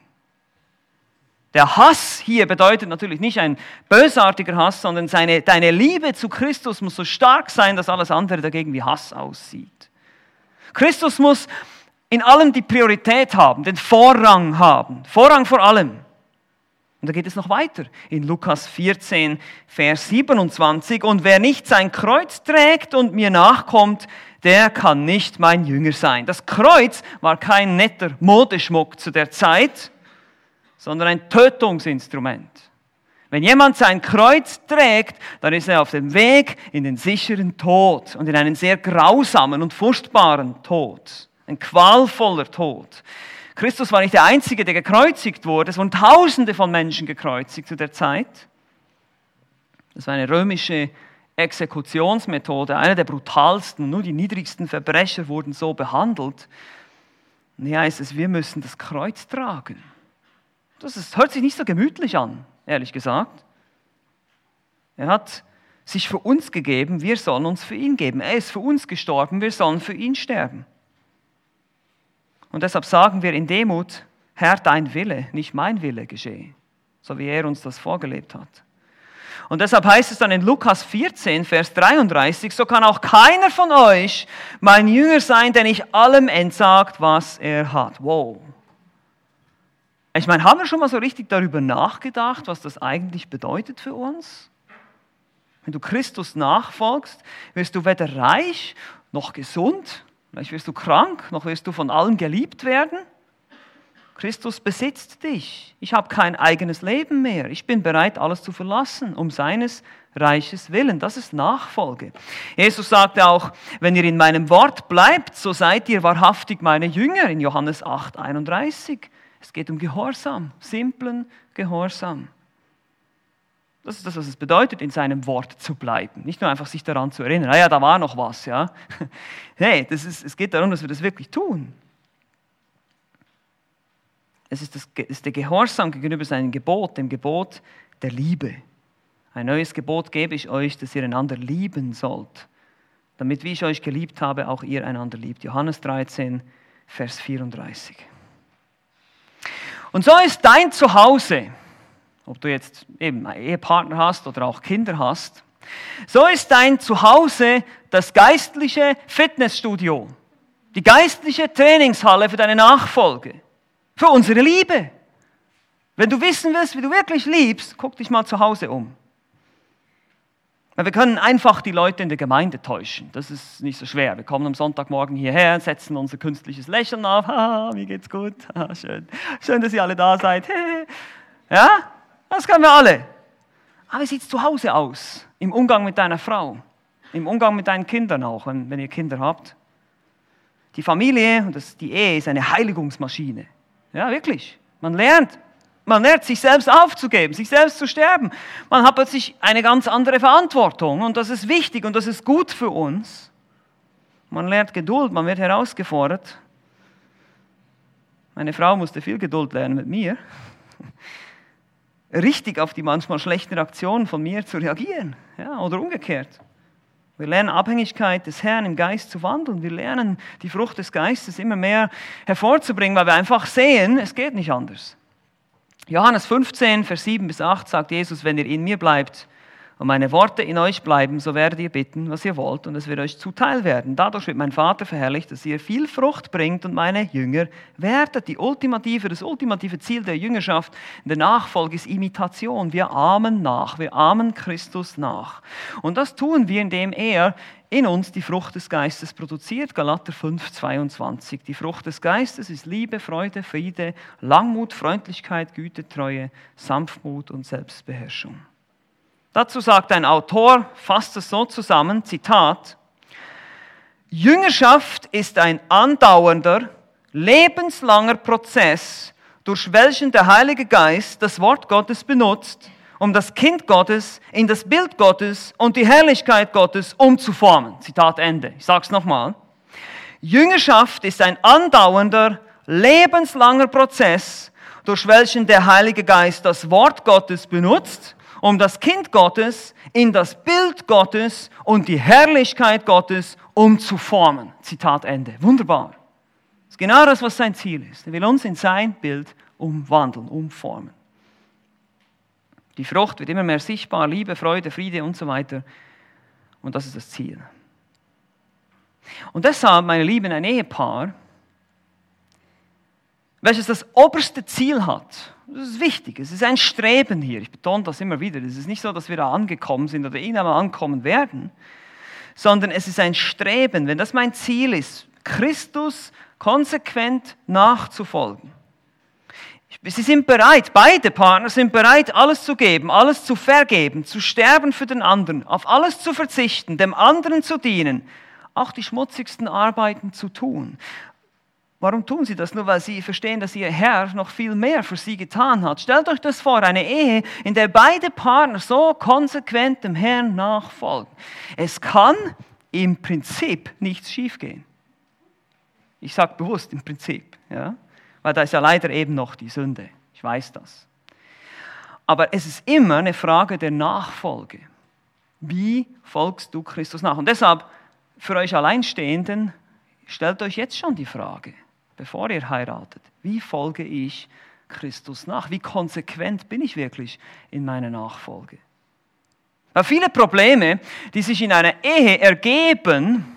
Der Hass hier bedeutet natürlich nicht ein bösartiger Hass, sondern seine, deine Liebe zu Christus muss so stark sein, dass alles andere dagegen wie Hass aussieht. Christus muss in allem die Priorität haben, den Vorrang haben, Vorrang vor allem. Und da geht es noch weiter in Lukas 14, Vers 27. Und wer nicht sein Kreuz trägt und mir nachkommt, der kann nicht mein Jünger sein. Das Kreuz war kein netter Modeschmuck zu der Zeit, sondern ein Tötungsinstrument. Wenn jemand sein Kreuz trägt, dann ist er auf dem Weg in den sicheren Tod und in einen sehr grausamen und furchtbaren Tod, ein qualvoller Tod. Christus war nicht der Einzige, der gekreuzigt wurde, es wurden Tausende von Menschen gekreuzigt zu der Zeit. Das war eine römische Exekutionsmethode, eine der brutalsten, nur die niedrigsten Verbrecher wurden so behandelt. Und hier heißt es, wir müssen das Kreuz tragen. Das ist, hört sich nicht so gemütlich an, ehrlich gesagt. Er hat sich für uns gegeben, wir sollen uns für ihn geben. Er ist für uns gestorben, wir sollen für ihn sterben. Und deshalb sagen wir in Demut, Herr, dein Wille, nicht mein Wille geschehe, so wie er uns das vorgelebt hat. Und deshalb heißt es dann in Lukas 14, Vers 33, so kann auch keiner von euch mein Jünger sein, der nicht allem entsagt, was er hat. Wow. Ich meine, haben wir schon mal so richtig darüber nachgedacht, was das eigentlich bedeutet für uns? Wenn du Christus nachfolgst, wirst du weder reich noch gesund, vielleicht wirst du krank, noch wirst du von allen geliebt werden. Christus besitzt dich. Ich habe kein eigenes Leben mehr. Ich bin bereit, alles zu verlassen, um seines Reiches willen. Das ist Nachfolge. Jesus sagte auch, wenn ihr in meinem Wort bleibt, so seid ihr wahrhaftig meine Jünger in Johannes 8, 31. Es geht um Gehorsam, simplen Gehorsam. Das ist das, was es bedeutet, in seinem Wort zu bleiben. Nicht nur einfach sich daran zu erinnern, naja, da war noch was, ja. Nee, das ist, es geht darum, dass wir das wirklich tun. Es ist, das, ist der Gehorsam gegenüber seinem Gebot, dem Gebot der Liebe. Ein neues Gebot gebe ich euch, dass ihr einander lieben sollt, damit, wie ich euch geliebt habe, auch ihr einander liebt. Johannes 13, Vers 34. Und so ist dein Zuhause, ob du jetzt eben einen Ehepartner hast oder auch Kinder hast, so ist dein Zuhause das geistliche Fitnessstudio, die geistliche Trainingshalle für deine Nachfolge, für unsere Liebe. Wenn du wissen willst, wie du wirklich liebst, guck dich mal zu Hause um. Weil wir können einfach die Leute in der Gemeinde täuschen. Das ist nicht so schwer. Wir kommen am Sonntagmorgen hierher, setzen unser künstliches Lächeln auf. Ha, mir geht's gut. Ha, schön. Schön, dass ihr alle da seid. Ja, das können wir alle. Aber wie sieht es zu Hause aus? Im Umgang mit deiner Frau, im Umgang mit deinen Kindern auch, wenn, wenn ihr Kinder habt. Die Familie und das, die Ehe ist eine Heiligungsmaschine. Ja, wirklich. Man lernt man lernt sich selbst aufzugeben, sich selbst zu sterben. Man hat plötzlich eine ganz andere Verantwortung und das ist wichtig und das ist gut für uns. Man lernt Geduld, man wird herausgefordert. Meine Frau musste viel Geduld lernen mit mir. Richtig auf die manchmal schlechten Reaktionen von mir zu reagieren ja, oder umgekehrt. Wir lernen Abhängigkeit des Herrn im Geist zu wandeln. Wir lernen die Frucht des Geistes immer mehr hervorzubringen, weil wir einfach sehen, es geht nicht anders. Johannes 15, Vers 7 bis 8 sagt Jesus, wenn ihr in mir bleibt und meine Worte in euch bleiben, so werdet ihr bitten, was ihr wollt, und es wird euch zuteil werden. Dadurch wird mein Vater verherrlicht, dass ihr viel Frucht bringt und meine Jünger werdet. Die ultimative, das ultimative Ziel der Jüngerschaft, der Nachfolge ist Imitation. Wir ahmen nach, wir ahmen Christus nach. Und das tun wir, indem er in uns die Frucht des Geistes produziert. Galater 5, 22. Die Frucht des Geistes ist Liebe, Freude, Friede, Langmut, Freundlichkeit, Güte, Treue, Sanftmut und Selbstbeherrschung. Dazu sagt ein Autor, fasst es so zusammen, Zitat, Jüngerschaft ist ein andauernder, lebenslanger Prozess, durch welchen der Heilige Geist das Wort Gottes benutzt, um das Kind Gottes in das Bild Gottes und die Herrlichkeit Gottes umzuformen. Zitat Ende. Ich sage es nochmal. Jüngerschaft ist ein andauernder, lebenslanger Prozess, durch welchen der Heilige Geist das Wort Gottes benutzt, um das Kind Gottes in das Bild Gottes und die Herrlichkeit Gottes umzuformen. Zitat Ende. Wunderbar. Das ist genau das, was sein Ziel ist. Er will uns in sein Bild umwandeln, umformen. Die Frucht wird immer mehr sichtbar, Liebe, Freude, Friede und so weiter. Und das ist das Ziel. Und deshalb, meine Lieben, ein Ehepaar, welches das oberste Ziel hat, das ist wichtig, es ist ein Streben hier, ich betone das immer wieder, es ist nicht so, dass wir da angekommen sind oder irgendwann mal ankommen werden, sondern es ist ein Streben, wenn das mein Ziel ist, Christus konsequent nachzufolgen, Sie sind bereit, beide Partner sind bereit, alles zu geben, alles zu vergeben, zu sterben für den anderen, auf alles zu verzichten, dem anderen zu dienen, auch die schmutzigsten Arbeiten zu tun. Warum tun sie das? Nur weil sie verstehen, dass ihr Herr noch viel mehr für sie getan hat. Stellt euch das vor, eine Ehe, in der beide Partner so konsequent dem Herrn nachfolgen. Es kann im Prinzip nichts schiefgehen. Ich sage bewusst im Prinzip. Ja? Weil da ist ja leider eben noch die Sünde. Ich weiß das. Aber es ist immer eine Frage der Nachfolge. Wie folgst du Christus nach? Und deshalb, für euch Alleinstehenden, stellt euch jetzt schon die Frage, bevor ihr heiratet, wie folge ich Christus nach? Wie konsequent bin ich wirklich in meiner Nachfolge? Weil viele Probleme, die sich in einer Ehe ergeben,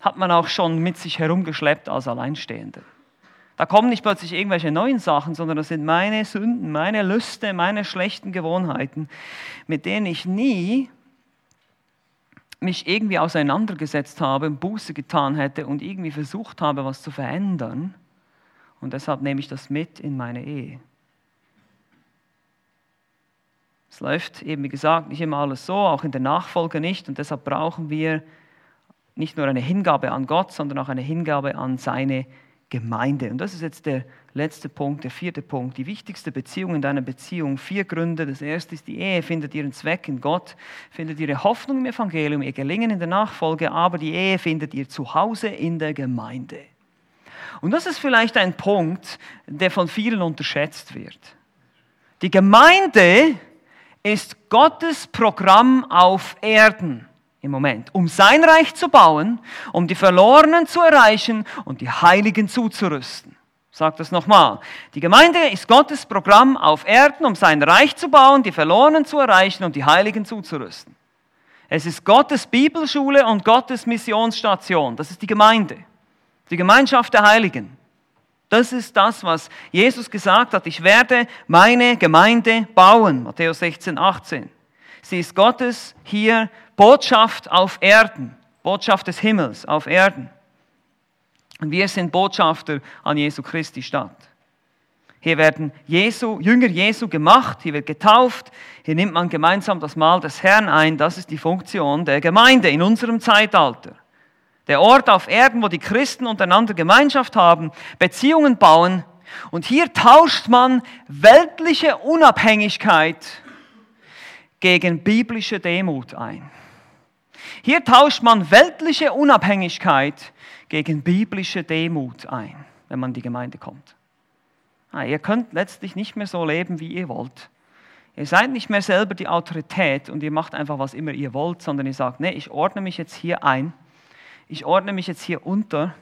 hat man auch schon mit sich herumgeschleppt als Alleinstehender. Da kommen nicht plötzlich irgendwelche neuen Sachen, sondern das sind meine Sünden, meine Lüste, meine schlechten Gewohnheiten, mit denen ich nie mich irgendwie auseinandergesetzt habe, Buße getan hätte und irgendwie versucht habe, was zu verändern. Und deshalb nehme ich das mit in meine Ehe. Es läuft eben, wie gesagt, nicht immer alles so, auch in der Nachfolge nicht. Und deshalb brauchen wir nicht nur eine Hingabe an Gott, sondern auch eine Hingabe an seine Gemeinde. Und das ist jetzt der letzte Punkt, der vierte Punkt. Die wichtigste Beziehung in deiner Beziehung. Vier Gründe. Das erste ist, die Ehe findet ihren Zweck in Gott, findet ihre Hoffnung im Evangelium, ihr Gelingen in der Nachfolge, aber die Ehe findet ihr Zuhause in der Gemeinde. Und das ist vielleicht ein Punkt, der von vielen unterschätzt wird. Die Gemeinde ist Gottes Programm auf Erden im Moment, um sein Reich zu bauen, um die Verlorenen zu erreichen und die Heiligen zuzurüsten. Sag das nochmal. Die Gemeinde ist Gottes Programm auf Erden, um sein Reich zu bauen, die Verlorenen zu erreichen und die Heiligen zuzurüsten. Es ist Gottes Bibelschule und Gottes Missionsstation. Das ist die Gemeinde, die Gemeinschaft der Heiligen. Das ist das, was Jesus gesagt hat. Ich werde meine Gemeinde bauen. Matthäus 16, 18. Sie ist Gottes hier Botschaft auf Erden, Botschaft des Himmels auf Erden. Und wir sind Botschafter an Jesu Christi Stadt. Hier werden Jesu, Jünger Jesu gemacht, hier wird getauft, hier nimmt man gemeinsam das Mahl des Herrn ein. Das ist die Funktion der Gemeinde in unserem Zeitalter. Der Ort auf Erden, wo die Christen untereinander Gemeinschaft haben, Beziehungen bauen. Und hier tauscht man weltliche Unabhängigkeit gegen biblische Demut ein. Hier tauscht man weltliche Unabhängigkeit gegen biblische Demut ein, wenn man in die Gemeinde kommt. Ah, ihr könnt letztlich nicht mehr so leben, wie ihr wollt. Ihr seid nicht mehr selber die Autorität und ihr macht einfach, was immer ihr wollt, sondern ihr sagt, nee, ich ordne mich jetzt hier ein. Ich ordne mich jetzt hier unter.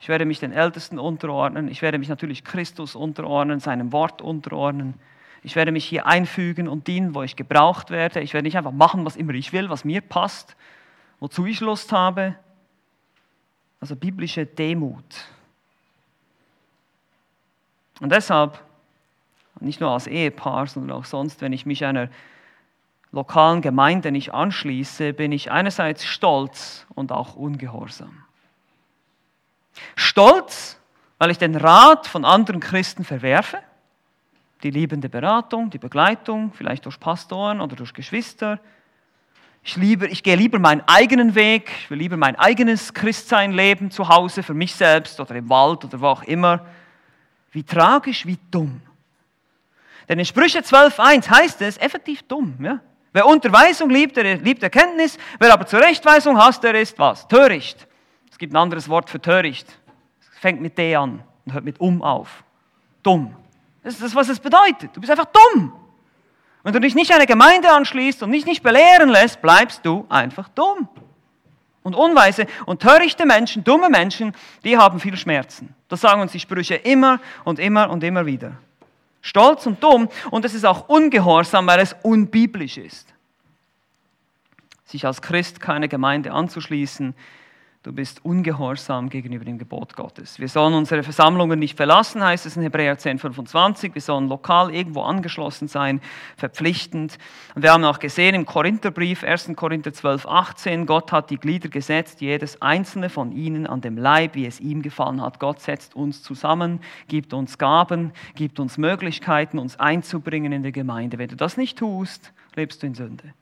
Ich werde mich den Ältesten unterordnen. Ich werde mich natürlich Christus unterordnen, seinem Wort unterordnen. Ich werde mich hier einfügen und dienen, wo ich gebraucht werde. Ich werde nicht einfach machen, was immer ich will, was mir passt, wozu ich Lust habe. Also biblische Demut. Und deshalb, nicht nur als Ehepaar, sondern auch sonst, wenn ich mich einer lokalen Gemeinde nicht anschließe, bin ich einerseits stolz und auch ungehorsam. Stolz, weil ich den Rat von anderen Christen verwerfe, die liebende Beratung, die Begleitung, vielleicht durch Pastoren oder durch Geschwister, ich, lieber, ich gehe lieber meinen eigenen Weg, ich will lieber mein eigenes Christsein leben zu Hause, für mich selbst oder im Wald oder wo auch immer. Wie tragisch, wie dumm. Denn in Sprüche 12.1 heißt es effektiv dumm. Ja? Wer Unterweisung liebt, der liebt Erkenntnis. Wer aber Zurechtweisung hasst, der ist was? Töricht. Es gibt ein anderes Wort für töricht. Es fängt mit D an und hört mit um auf. Dumm. Das ist das, was es bedeutet. Du bist einfach dumm. Wenn du dich nicht einer Gemeinde anschließt und dich nicht belehren lässt, bleibst du einfach dumm. Und unweise und törichte Menschen, dumme Menschen, die haben viel Schmerzen. Das sagen uns die Sprüche immer und immer und immer wieder. Stolz und dumm und es ist auch ungehorsam, weil es unbiblisch ist. Sich als Christ keine Gemeinde anzuschließen, du bist ungehorsam gegenüber dem Gebot Gottes. Wir sollen unsere Versammlungen nicht verlassen, heißt es in Hebräer 10, 25. Wir sollen lokal irgendwo angeschlossen sein, verpflichtend. Und wir haben auch gesehen im Korintherbrief, 1. Korinther 12, 18, Gott hat die Glieder gesetzt, jedes einzelne von ihnen an dem Leib, wie es ihm gefallen hat. Gott setzt uns zusammen, gibt uns Gaben, gibt uns Möglichkeiten, uns einzubringen in der Gemeinde. Wenn du das nicht tust, lebst du in Sünde.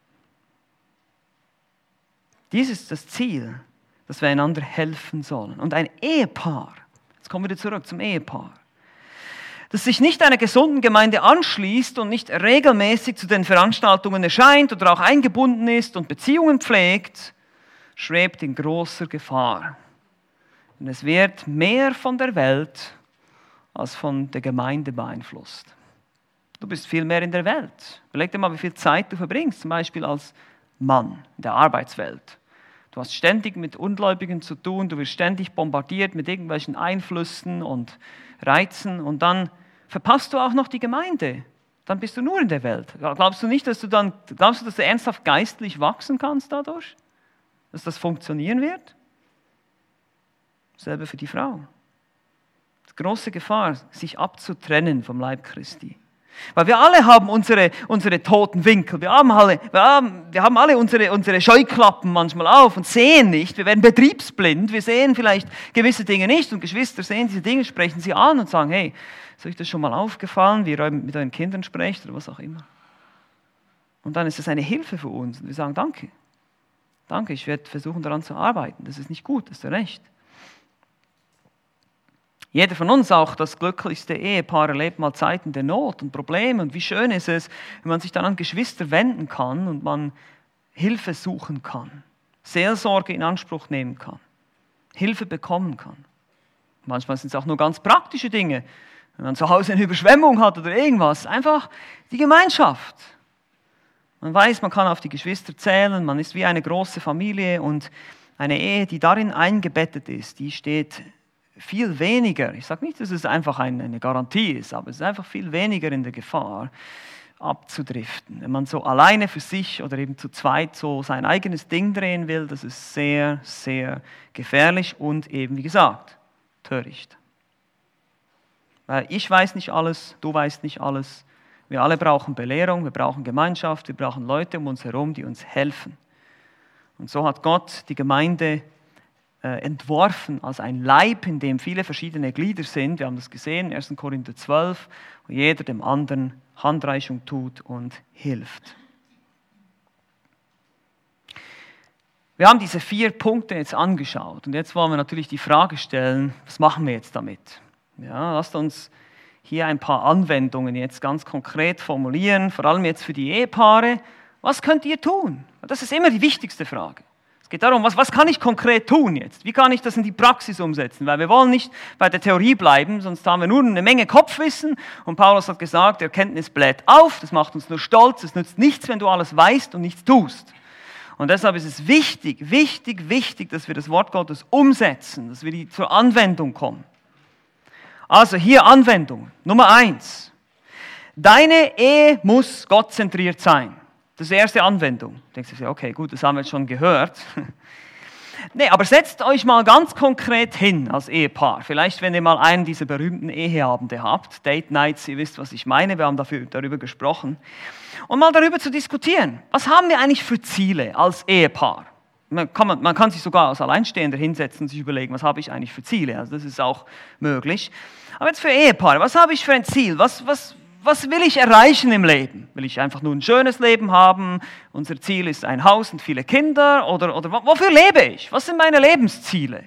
Dies ist das Ziel dass wir einander helfen sollen. Und ein Ehepaar, jetzt kommen wir zurück zum Ehepaar, das sich nicht einer gesunden Gemeinde anschließt und nicht regelmäßig zu den Veranstaltungen erscheint oder auch eingebunden ist und Beziehungen pflegt, schwebt in großer Gefahr. Denn es wird mehr von der Welt als von der Gemeinde beeinflusst. Du bist viel mehr in der Welt. Überleg dir mal, wie viel Zeit du verbringst, zum Beispiel als Mann in der Arbeitswelt. Du hast ständig mit Ungläubigen zu tun, du wirst ständig bombardiert mit irgendwelchen Einflüssen und Reizen und dann verpasst du auch noch die Gemeinde. Dann bist du nur in der Welt. Glaubst du nicht, dass du dann, glaubst du, dass du ernsthaft geistlich wachsen kannst dadurch? Dass das funktionieren wird? Selbe für die Frau. Die große Gefahr, sich abzutrennen vom Leib Christi. Weil wir alle haben unsere, unsere toten Winkel. Wir haben alle, wir haben, wir haben alle unsere, unsere Scheuklappen manchmal auf und sehen nicht. Wir werden betriebsblind. Wir sehen vielleicht gewisse Dinge nicht. Und Geschwister sehen diese Dinge, sprechen sie an und sagen, hey, ist euch das schon mal aufgefallen, wie ihr mit euren Kindern sprecht oder was auch immer. Und dann ist es eine Hilfe für uns. Und wir sagen, danke. Danke, ich werde versuchen daran zu arbeiten. Das ist nicht gut, das ist recht. Jeder von uns, auch das glücklichste Ehepaar, erlebt mal Zeiten der Not und Probleme. Und wie schön ist es, wenn man sich dann an Geschwister wenden kann und man Hilfe suchen kann, Seelsorge in Anspruch nehmen kann, Hilfe bekommen kann. Manchmal sind es auch nur ganz praktische Dinge. Wenn man zu Hause eine Überschwemmung hat oder irgendwas, einfach die Gemeinschaft. Man weiß, man kann auf die Geschwister zählen, man ist wie eine große Familie und eine Ehe, die darin eingebettet ist, die steht viel weniger, ich sage nicht, dass es einfach eine Garantie ist, aber es ist einfach viel weniger in der Gefahr, abzudriften. Wenn man so alleine für sich oder eben zu zweit so sein eigenes Ding drehen will, das ist sehr, sehr gefährlich und eben, wie gesagt, töricht. Weil ich weiß nicht alles, du weißt nicht alles. Wir alle brauchen Belehrung, wir brauchen Gemeinschaft, wir brauchen Leute um uns herum, die uns helfen. Und so hat Gott die Gemeinde entworfen als ein Leib, in dem viele verschiedene Glieder sind. Wir haben das gesehen, 1. Korinther 12, wo jeder dem anderen Handreichung tut und hilft. Wir haben diese vier Punkte jetzt angeschaut und jetzt wollen wir natürlich die Frage stellen, was machen wir jetzt damit? Ja, lasst uns hier ein paar Anwendungen jetzt ganz konkret formulieren, vor allem jetzt für die Ehepaare. Was könnt ihr tun? Das ist immer die wichtigste Frage. Es geht darum, was, was kann ich konkret tun jetzt? Wie kann ich das in die Praxis umsetzen? Weil wir wollen nicht bei der Theorie bleiben, sonst haben wir nur eine Menge Kopfwissen. Und Paulus hat gesagt, Erkenntnis bläht auf, das macht uns nur stolz, es nützt nichts, wenn du alles weißt und nichts tust. Und deshalb ist es wichtig, wichtig, wichtig, dass wir das Wort Gottes umsetzen, dass wir die zur Anwendung kommen. Also hier Anwendung. Nummer eins. Deine Ehe muss gottzentriert sein. Das ist die erste Anwendung. Du denkst du, okay, gut, das haben wir jetzt schon gehört. nee, aber setzt euch mal ganz konkret hin als Ehepaar. Vielleicht, wenn ihr mal einen dieser berühmten Eheabende habt, Date Nights, ihr wisst, was ich meine, wir haben dafür, darüber gesprochen. Und mal darüber zu diskutieren. Was haben wir eigentlich für Ziele als Ehepaar? Man kann, man kann sich sogar als Alleinstehender hinsetzen und sich überlegen, was habe ich eigentlich für Ziele. Also das ist auch möglich. Aber jetzt für Ehepaare, was habe ich für ein Ziel? Was, was, was will ich erreichen im Leben? Will ich einfach nur ein schönes Leben haben? Unser Ziel ist ein Haus und viele Kinder? Oder, oder wofür lebe ich? Was sind meine Lebensziele?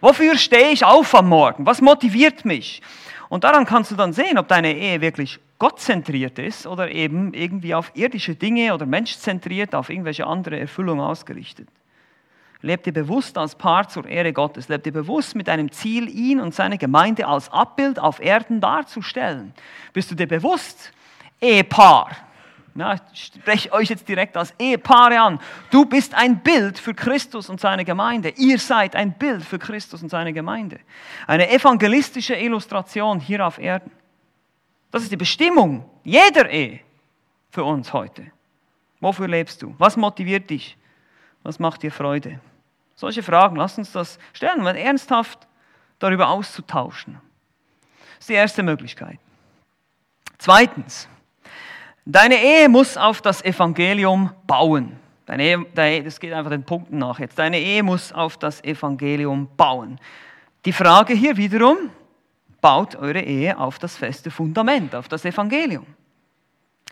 Wofür stehe ich auf am Morgen? Was motiviert mich? Und daran kannst du dann sehen, ob deine Ehe wirklich gottzentriert ist oder eben irgendwie auf irdische Dinge oder menschzentriert, auf irgendwelche andere Erfüllung ausgerichtet. Lebt ihr bewusst als Paar zur Ehre Gottes. Lebt ihr bewusst mit einem Ziel, ihn und seine Gemeinde als Abbild auf Erden darzustellen. Bist du dir bewusst, Ehepaar? Ja, ich spreche euch jetzt direkt als Ehepaare an. Du bist ein Bild für Christus und seine Gemeinde. Ihr seid ein Bild für Christus und seine Gemeinde. Eine evangelistische Illustration hier auf Erden. Das ist die Bestimmung jeder Ehe für uns heute. Wofür lebst du? Was motiviert dich? Was macht dir Freude? Solche Fragen, lass uns das stellen, um ernsthaft darüber auszutauschen. Das ist die erste Möglichkeit. Zweitens, deine Ehe muss auf das Evangelium bauen. Deine Ehe, das geht einfach den Punkten nach jetzt. Deine Ehe muss auf das Evangelium bauen. Die Frage hier wiederum, baut eure Ehe auf das feste Fundament, auf das Evangelium.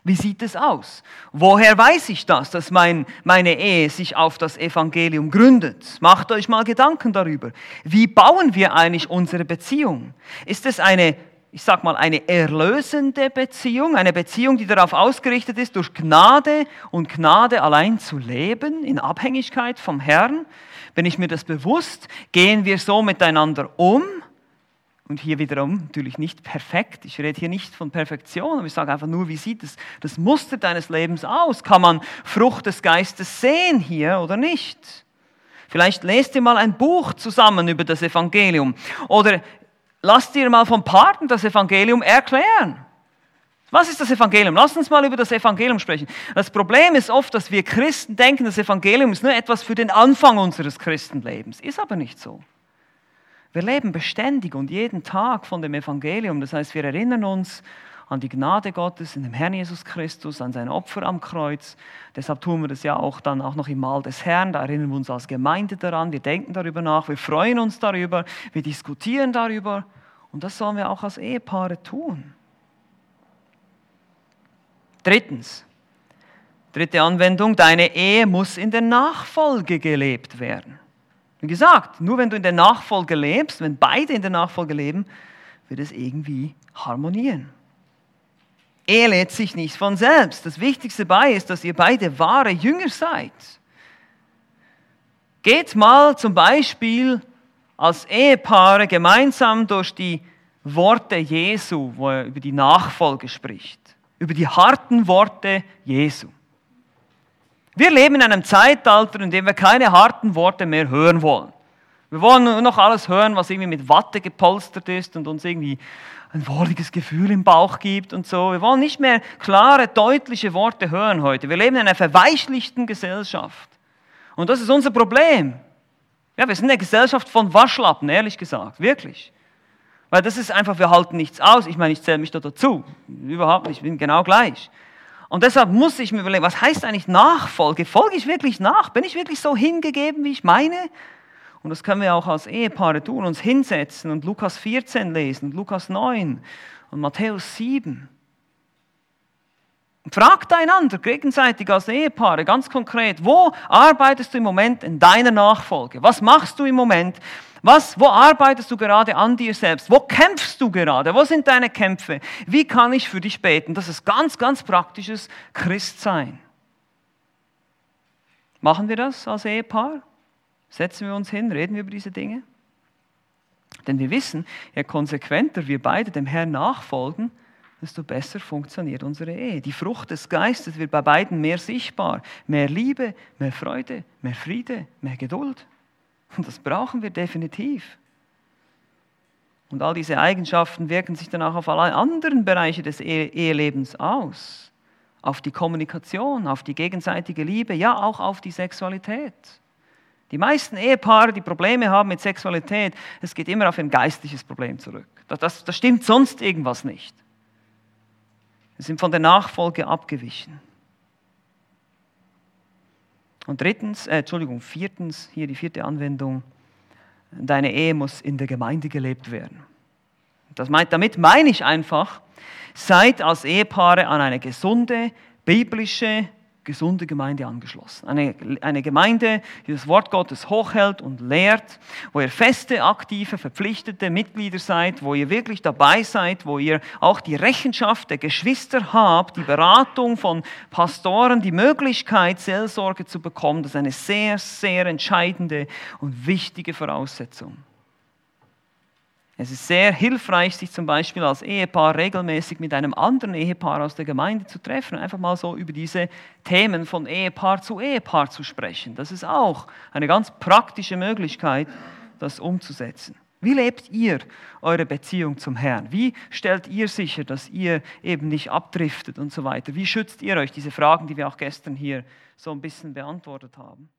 Wie sieht es aus? Woher weiß ich das, dass mein, meine Ehe sich auf das Evangelium gründet? Macht euch mal Gedanken darüber. Wie bauen wir eigentlich unsere Beziehung? Ist es eine, ich sag mal, eine erlösende Beziehung, eine Beziehung, die darauf ausgerichtet ist, durch Gnade und Gnade allein zu leben, in Abhängigkeit vom Herrn? Bin ich mir das bewusst? Gehen wir so miteinander um? Und hier wiederum natürlich nicht perfekt. Ich rede hier nicht von Perfektion, aber ich sage einfach nur, wie sieht das, das Muster deines Lebens aus? Kann man Frucht des Geistes sehen hier oder nicht? Vielleicht lest ihr mal ein Buch zusammen über das Evangelium oder lasst ihr mal vom Partner das Evangelium erklären. Was ist das Evangelium? Lass uns mal über das Evangelium sprechen. Das Problem ist oft, dass wir Christen denken, das Evangelium ist nur etwas für den Anfang unseres Christenlebens. Ist aber nicht so. Wir leben beständig und jeden Tag von dem Evangelium. Das heißt, wir erinnern uns an die Gnade Gottes in dem Herrn Jesus Christus, an sein Opfer am Kreuz. Deshalb tun wir das ja auch dann auch noch im Mahl des Herrn. Da erinnern wir uns als Gemeinde daran. Wir denken darüber nach. Wir freuen uns darüber. Wir diskutieren darüber. Und das sollen wir auch als Ehepaare tun. Drittens. Dritte Anwendung. Deine Ehe muss in der Nachfolge gelebt werden. Wie gesagt, nur wenn du in der Nachfolge lebst, wenn beide in der Nachfolge leben, wird es irgendwie harmonieren. Ehe lädt sich nicht von selbst. Das Wichtigste bei ist, dass ihr beide wahre Jünger seid. Geht mal zum Beispiel als Ehepaare gemeinsam durch die Worte Jesu, wo er über die Nachfolge spricht, über die harten Worte Jesu. Wir leben in einem Zeitalter, in dem wir keine harten Worte mehr hören wollen. Wir wollen nur noch alles hören, was irgendwie mit Watte gepolstert ist und uns irgendwie ein wohliges Gefühl im Bauch gibt und so. Wir wollen nicht mehr klare, deutliche Worte hören heute. Wir leben in einer verweichlichten Gesellschaft. Und das ist unser Problem. Ja, wir sind eine Gesellschaft von Waschlappen, ehrlich gesagt, wirklich. Weil das ist einfach, wir halten nichts aus. Ich meine, ich zähle mich da dazu. Überhaupt nicht, ich bin genau gleich. Und deshalb muss ich mir überlegen, was heißt eigentlich Nachfolge? Folge ich wirklich nach? Bin ich wirklich so hingegeben, wie ich meine? Und das können wir auch als Ehepaare tun, uns hinsetzen und Lukas 14 lesen, Lukas 9 und Matthäus 7. Fragt einander gegenseitig als Ehepaare ganz konkret, wo arbeitest du im Moment in deiner Nachfolge? Was machst du im Moment? Was, wo arbeitest du gerade an dir selbst? Wo kämpfst du gerade? Wo sind deine Kämpfe? Wie kann ich für dich beten? Das ist ganz, ganz praktisches Christsein. Machen wir das als Ehepaar? Setzen wir uns hin, reden wir über diese Dinge? Denn wir wissen, je konsequenter wir beide dem Herrn nachfolgen, desto besser funktioniert unsere Ehe. Die Frucht des Geistes wird bei beiden mehr sichtbar. Mehr Liebe, mehr Freude, mehr Friede, mehr Geduld. Und das brauchen wir definitiv. Und all diese Eigenschaften wirken sich dann auch auf alle anderen Bereiche des Ehelebens aus. Auf die Kommunikation, auf die gegenseitige Liebe, ja auch auf die Sexualität. Die meisten Ehepaare, die Probleme haben mit Sexualität, es geht immer auf ein geistliches Problem zurück. Das, das, das stimmt sonst irgendwas nicht. Sie sind von der Nachfolge abgewichen. Und drittens, äh, Entschuldigung, viertens, hier die vierte Anwendung, deine Ehe muss in der Gemeinde gelebt werden. Das meint, damit meine ich einfach, seid als Ehepaare an eine gesunde, biblische, gesunde Gemeinde angeschlossen. Eine, eine Gemeinde, die das Wort Gottes hochhält und lehrt, wo ihr feste, aktive, verpflichtete Mitglieder seid, wo ihr wirklich dabei seid, wo ihr auch die Rechenschaft der Geschwister habt, die Beratung von Pastoren, die Möglichkeit, Seelsorge zu bekommen. Das ist eine sehr, sehr entscheidende und wichtige Voraussetzung. Es ist sehr hilfreich, sich zum Beispiel als Ehepaar regelmäßig mit einem anderen Ehepaar aus der Gemeinde zu treffen, einfach mal so über diese Themen von Ehepaar zu Ehepaar zu sprechen. Das ist auch eine ganz praktische Möglichkeit, das umzusetzen. Wie lebt ihr eure Beziehung zum Herrn? Wie stellt ihr sicher, dass ihr eben nicht abdriftet und so weiter? Wie schützt ihr euch? Diese Fragen, die wir auch gestern hier so ein bisschen beantwortet haben.